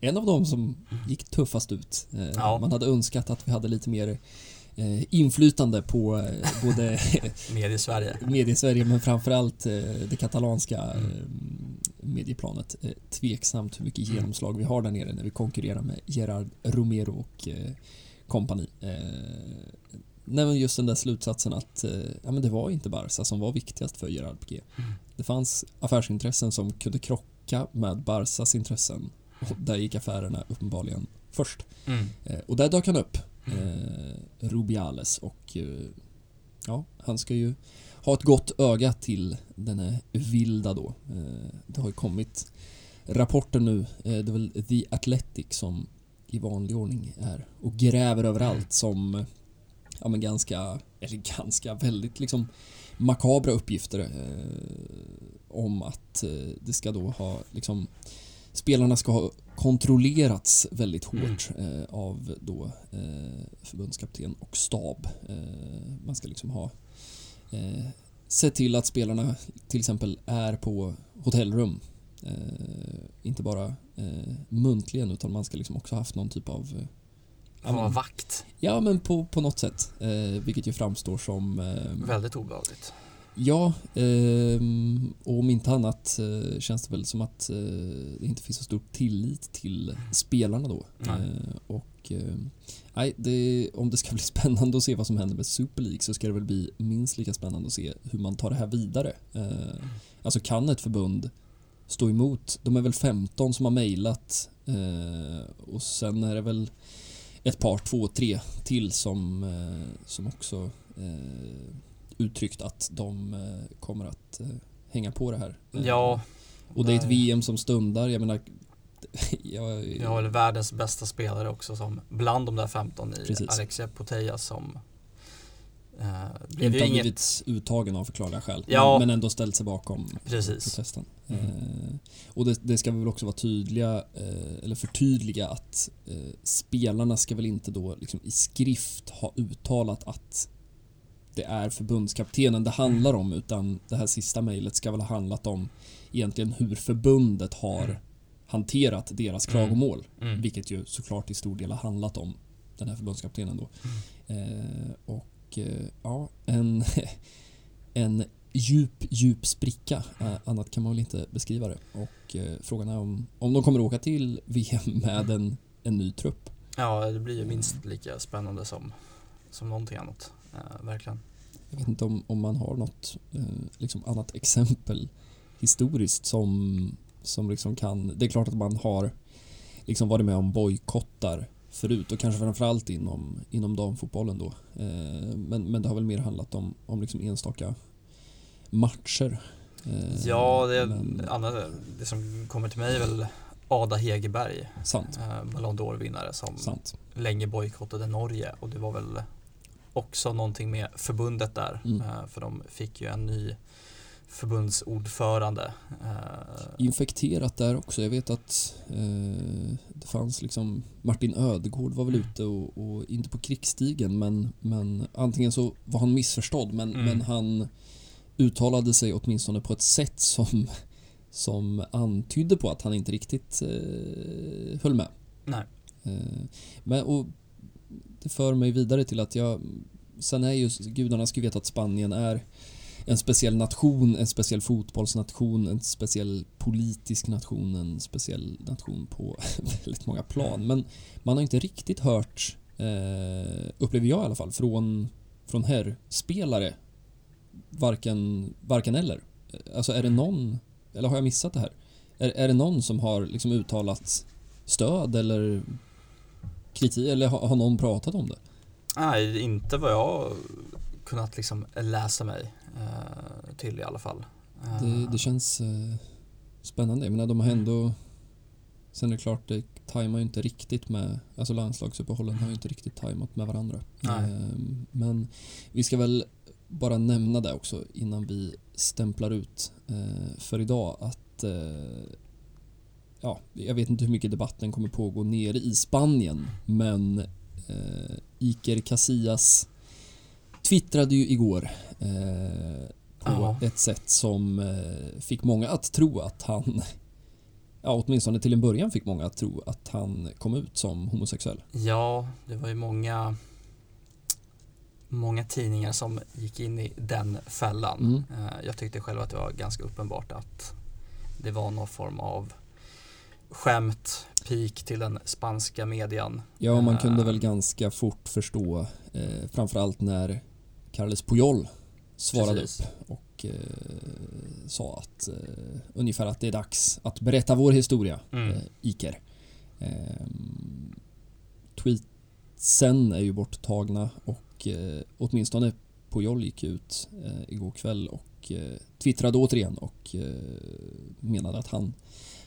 en av dem som gick tuffast ut. Ja. Man hade önskat att vi hade lite mer inflytande på eh, både mediesverige men framförallt eh, det katalanska Mm. eh, medieplanet. Eh, tveksamt hur mycket Mm. genomslag vi har där nere när vi konkurrerar med Gerard Romero och eh, kompani. Eh, nej just den där slutsatsen att eh, ja, men det var inte Barca som var viktigast för Gerard Piqué. Mm. Det fanns affärsintressen som kunde krocka med Barcas intressen och där gick affärerna uppenbarligen först. Mm. Eh, och där dök han upp eh, Rubiales och eh, ja, han ska ju ha ett gott öga till denne Vilda då. Eh, det har ju kommit rapporter nu, eh, det är väl The Athletic som i vanlig ordning är och gräver överallt som ja men ganska, eller ganska, väldigt liksom makabra uppgifter eh, om att eh, det ska då ha liksom spelarna ska ha kontrollerats väldigt hårt eh, av då eh, förbundskapten och stab. Eh, man ska liksom ha eh, sett till att spelarna till exempel är på hotellrum. Eh, inte bara eh, muntligen utan man ska liksom också haft någon typ av eh, var men- vakt. Ja men på, på något sätt. Eh, vilket ju framstår som eh, Väldigt obehagligt. Ja, ehm, och om inte annat eh, känns det väl som att eh, det inte finns så stor tillit till spelarna då. Eh, och eh, nej, det, om det ska bli spännande att se vad som händer med Super League så ska det väl bli minst lika spännande att se hur man tar det här vidare. Eh, alltså kan ett förbund stå emot? De är väl 15 som har mejlat eh, och sen är det väl ett par, två, tre till som, eh, som också eh, uttryckt att de eh, kommer att eh, hänga på det här. Eh, Ja, Och det är ett VM som stundar. Jag menar... Jag, har väl världens bästa spelare också som bland de där 15 i Precis. Alexia Putellas som eh, blev inte har inget, blivit uttagen av förklarliga skäl. Ja. Men ändå ställt sig bakom precis. protesten. Mm. Eh, och det, det ska vi väl också vara tydliga, eh, eller förtydliga att eh, spelarna ska väl inte då liksom i skrift ha uttalat att det är förbundskaptenen det handlar om utan det här sista mejlet ska väl ha handlat om egentligen hur förbundet har hanterat deras Mm. klagomål. Mm. Vilket ju såklart i stor del har handlat om den här förbundskaptenen då. Eh, och eh, ja, en, en djup, djup spricka. Eh, annat kan man väl inte beskriva det. Och eh, frågan är om, om de kommer åka till VM med en, en ny trupp. Ja, det blir ju minst lika spännande som, som någonting annat. Eh, verkligen. Jag vet inte om, om man har något eh, liksom annat exempel historiskt som, som liksom kan... Det är klart att man har liksom varit med om bojkottar förut och kanske framförallt inom, inom damfotbollen då. Eh, men, men det har väl mer handlat om, om liksom enstaka matcher. Eh, Ja, det, men- andra, det som kommer till mig är väl Ada Hegerberg, Sant, eh, Ballon d'Or-vinnare som sant. länge bojkottade Norge och det var väl också någonting med förbundet där. Mm. eh, För de fick ju en ny förbundsordförande. eh, Infekterat där också. Jag vet att eh, det fanns liksom Martin Ödegård var väl Mm. ute och, och inte på krigsstigen men, men antingen så var han missförstådd men, Mm. men han uttalade sig åtminstone på ett sätt som, som antydde på att han inte riktigt eh, höll med. Nej. Eh, men, och det för mig vidare till att jag Sen är ju gudarna ska veta att Spanien är en speciell nation, en speciell fotbollsnation, en speciell politisk nation, en speciell nation på väldigt många plan. Men man har inte riktigt hört, eh, upplever jag i alla fall, från, från herrspelare varken, varken eller. Alltså är det någon, eller har jag missat det här? Är, är det någon som har liksom uttalat stöd eller kritik eller har, har någon pratat om det? Nej, inte vad jag kunnat liksom läsa mig eh, till i alla fall. Eh, Det, det känns eh, spännande. Jag menar, de har ändå... Sen är det klart, det tajmar ju inte riktigt med... Alltså landslagsuppehållen har ju inte riktigt tajmat med varandra. Eh, men vi ska väl bara nämna det också innan vi stämplar ut eh, för idag att eh, ja, jag vet inte hur mycket debatten kommer pågå nere i Spanien men eh, Iker Casillas twittrade ju igår eh, på Ja. ett sätt som eh, fick många att tro att han Ja, åtminstone till en början fick många att tro att han kom ut som homosexuell. Ja, det var ju många Många tidningar som gick in i den fällan. Mm. Eh, Jag tyckte själv att det var ganska uppenbart att det var någon form av skämt, pik till den spanska median. Ja, man kunde Eh, väl ganska fort förstå eh, framförallt när Carles Puyol svarade Precis. upp och eh, sa att eh, ungefär att det är dags att berätta vår historia, Mm. eh, Iker. Eh, tweetsen är ju borttagna och eh, åtminstone Puyol gick ut eh, igår kväll och eh, twittrade återigen och eh, menade att han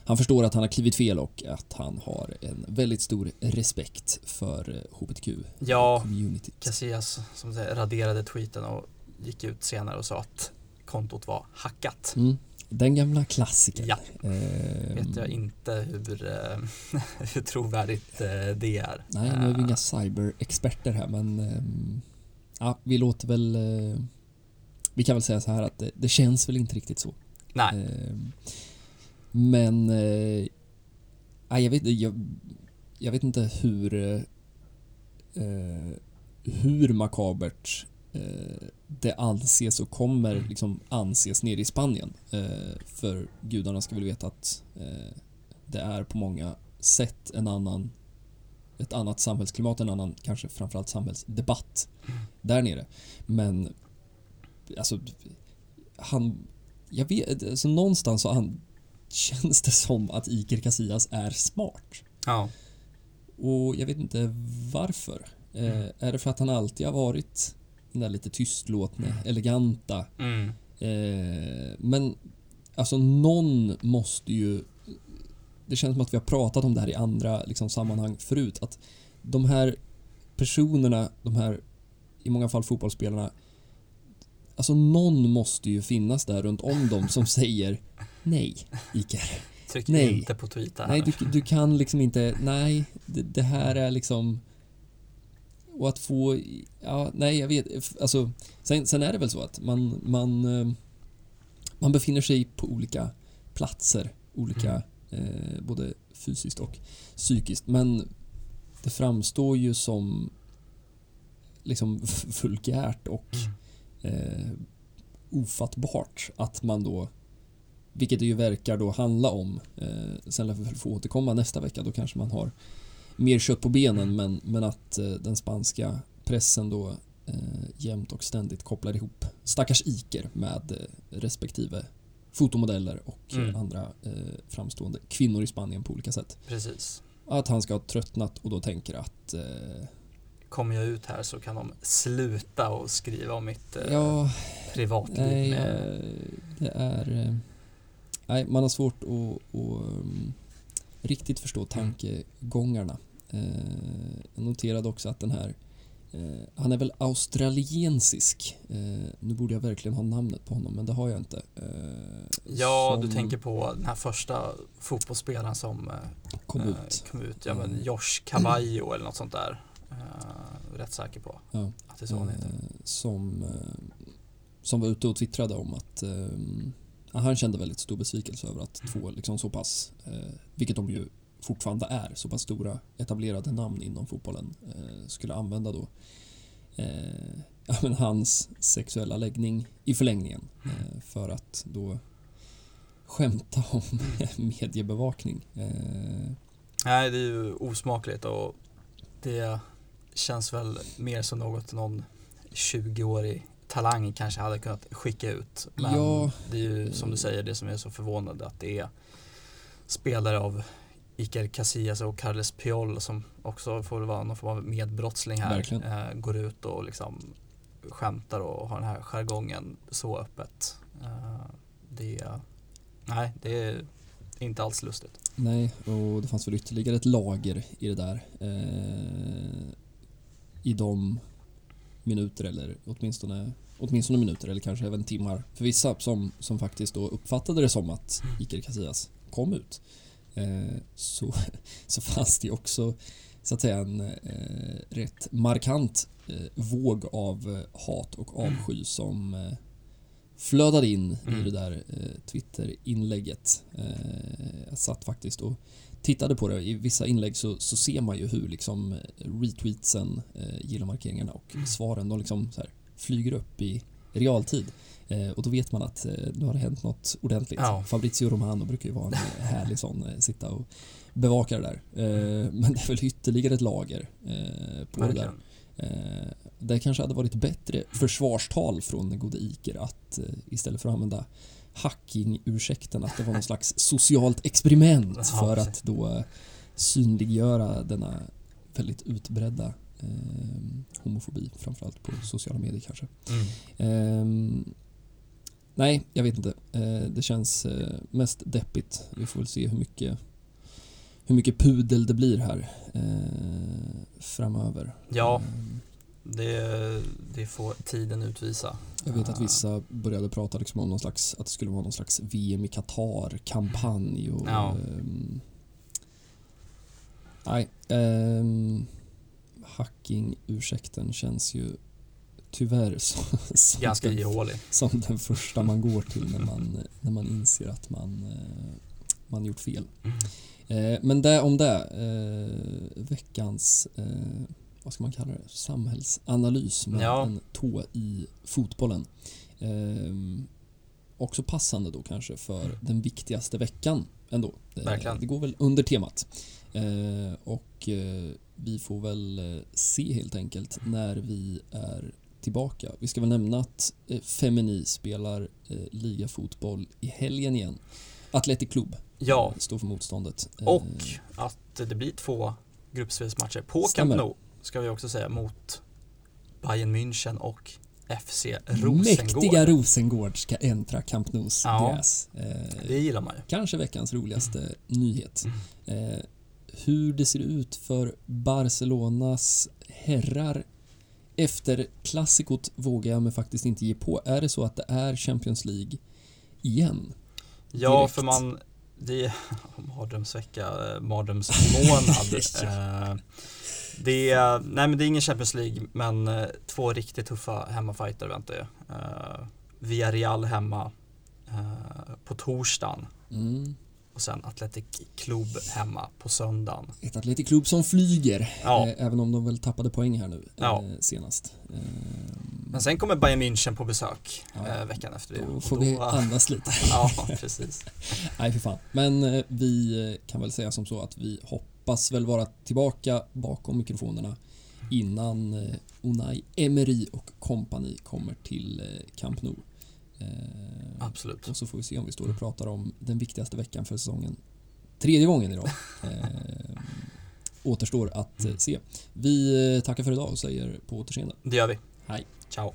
han förstår att han har klivit fel och att han har en väldigt stor respekt för eh, HBTQ-communityt. Ja, Casillas som säger, raderade tweeten och gick ut senare och sa att kontot var hackat. Mm. Den gamla klassikern. Ja. Ehm, Vet jag inte hur, eh, hur trovärdigt eh, det är. Nej, nu är vi Eh, inga cyberexperter här men ehm, ja, vi låter väl eh, vi kan väl säga så här att det, det känns väl inte riktigt så. Nej, Ehm, men eh, ah, jag, vet, jag, jag vet inte hur eh, hur makabert eh, det anses och kommer liksom anses nere i Spanien. Eh, för gudarna ska väl veta att eh, det är på många sätt en annan ett annat samhällsklimat, en annan kanske framförallt samhällsdebatt där nere. Men alltså han jag vet, alltså någonstans så han, känns det som att Iker Casillas är smart. ja, Och jag vet inte varför. Eh, Mm. är det för att han alltid har varit den där lite tystlåtne, eleganta. mm, Eh, men alltså någon måste ju... Det känns som att vi har pratat om det här i andra liksom, sammanhang förut. Att de här personerna, de här i många fall fotbollsspelarna. Alltså någon måste ju finnas där runt om dem som säger Nej, Iker. tryck Nej. inte på tweeta Nej, du, du kan liksom inte, nej, det, det här är liksom... Och att få, ja, nej jag vet, alltså, sen, sen är det väl så att man, man, eh, man befinner sig på olika platser, olika, eh, både fysiskt och psykiskt, men det framstår ju som liksom vulgärt och Mm. eh, ofattbart att man då vilket det ju verkar då handla om. Eh, sen lär vi väl få återkomma nästa vecka. Då kanske man har mer kött på benen. Men, men att eh, den spanska pressen då eh, jämt och ständigt kopplar ihop stackars Iker med eh, respektive fotomodeller och Mm. eh, andra eh, framstående kvinnor i Spanien på olika sätt. Precis. Att han ska ha tröttnat och då tänker att eh, Kommer jag ut här så kan de sluta och skriva om mitt ja, privatliv Nej, med... det är... Nej, man har svårt att, att um, riktigt förstå tankegångarna. Eh, Jag noterade också att den här eh, han är väl australiensisk. Eh, nu borde jag verkligen ha namnet på honom, men det har jag inte. Eh, Ja, som du tänker på den här första fotbollsspelaren som kom ut. kom ut. Ja, men Mm. Josh Cavallo eller något sånt där. Rätt säker på Ja. att det är så han heter. Som, som var ute och twittrade om att eh, ja, han kände väldigt stor besvikelse över att två liksom så pass, eh, vilket de ju fortfarande är, så pass stora etablerade namn inom fotbollen eh, skulle använda då eh, men hans sexuella läggning i förlängningen eh, för att då skämta om mediebevakning. Eh, Nej, det är ju osmakligt och det känns väl mer som något någon 20-årig talang kanske hade kunnat skicka ut. Men Ja. det är ju som du säger det som är så förvånande att det är spelare av Iker Casillas och Carles Piol som också får vara någon form av medbrottsling här. Eh, går ut och liksom skämtar och har den här jargongen så öppet. Eh, det, nej, det är inte alls lustigt. Nej, och det fanns väl ytterligare ett lager i det där. Eh, I de minuter eller åtminstone, åtminstone minuter eller kanske även timmar för vissa som, som faktiskt då uppfattade det som att Iker Casillas kom ut. Eh, så, så fanns det också så att säga en eh, rätt markant eh, våg av eh, hat och avsky som eh, flödade in i Mm. det där eh, Twitter-inlägget. Eh, jag satt faktiskt och tittade på det. I vissa inlägg så, så ser man ju hur liksom eh, retweetsen, eh, gilla-markeringarna och Mm. svaren de liksom så här flyger upp i realtid. Eh, och då vet man att eh, nu har det hänt något ordentligt. Ja. Fabrizio Romano brukar ju vara en härlig sån, eh, sitta och bevaka det där. Eh, men det är väl ytterligare ett lager eh, på det där. Verkligen. Eh, det kanske hade varit bättre försvarstal från gode Iker att istället för att använda hacking-ursäkten att det var någon slags socialt experiment Ja, för precis. att då eh, synliggöra denna väldigt utbredda eh, homofobi framförallt på sociala medier kanske. Mm. Ehm, nej, jag vet inte. Eh, det känns eh, mest deppigt. Vi får väl se hur mycket hur mycket pudel det blir här eh, framöver. Ja. Det, det får tiden utvisa. jag vet att Ah. vissa började prata liksom om någon slags, att det skulle vara någon slags VM i Qatar-kampanj och... Ja. ehm, nej. Um, Hacking-ursäkten känns ju tyvärr som, som, Ganska den, ihålig. som den första man går till när man, när man inser att man, eh, man gjort fel. Eh, men det om det. Eh, veckans, eh, vad ska man kalla det, samhällsanalys med Ja. en tå i fotbollen. Eh, också passande då kanske för den viktigaste veckan ändå. Eh, Verkligen. det går väl under temat. Eh, och eh, vi får väl eh, se helt enkelt när vi är tillbaka. Vi ska väl nämna att Femini spelar ligafotboll i helgen igen. Athletic Club Ja, står för motståndet. Och att det blir två gruppspelsmatcher på Stämmer. Camp Nou ska vi också säga mot Bayern München och FC Rosengård. Mäktiga Rosengård ska äntra Camp Nous Ja. gräs. Eh, Det gillar man ju. kanske veckans roligaste nyhet. Mm. Eh, hur det ser ut för Barcelonas herrar efter klassikot vågar jag mig faktiskt inte ge på. Är det så att det är Champions League igen? Ja, direkt. för man det är mardrömsvecka, eh, mardrömsmånad. Ja. Eh, det är, nej men det är ingen Champions League, men eh, två riktigt tuffa hemmafighter väntar ju. Uh, Villarreal hemma eh, på torsdagen Mm. och sen Athletic Club hemma på söndagen. Ett Atletic Club som flyger, Ja. eh, även om de väl tappade poäng här nu Ja. eh, senast. Eh, Men sen kommer Bayern München på besök Ja. veckan efter det. då får då- vi andas lite. Ja, precis. Nej, för fan. Men vi kan väl säga som så att vi hoppas väl vara tillbaka bakom mikrofonerna innan eh, Unai Emery och kompani kommer till eh, Camp Nou. Eh, Absolut. och så får vi se om vi står och pratar om den viktigaste veckan för säsongen. Tredje gången idag. Eh, återstår att se. Vi tackar för idag och säger på återseende. Det gör vi. Hej. Ciao.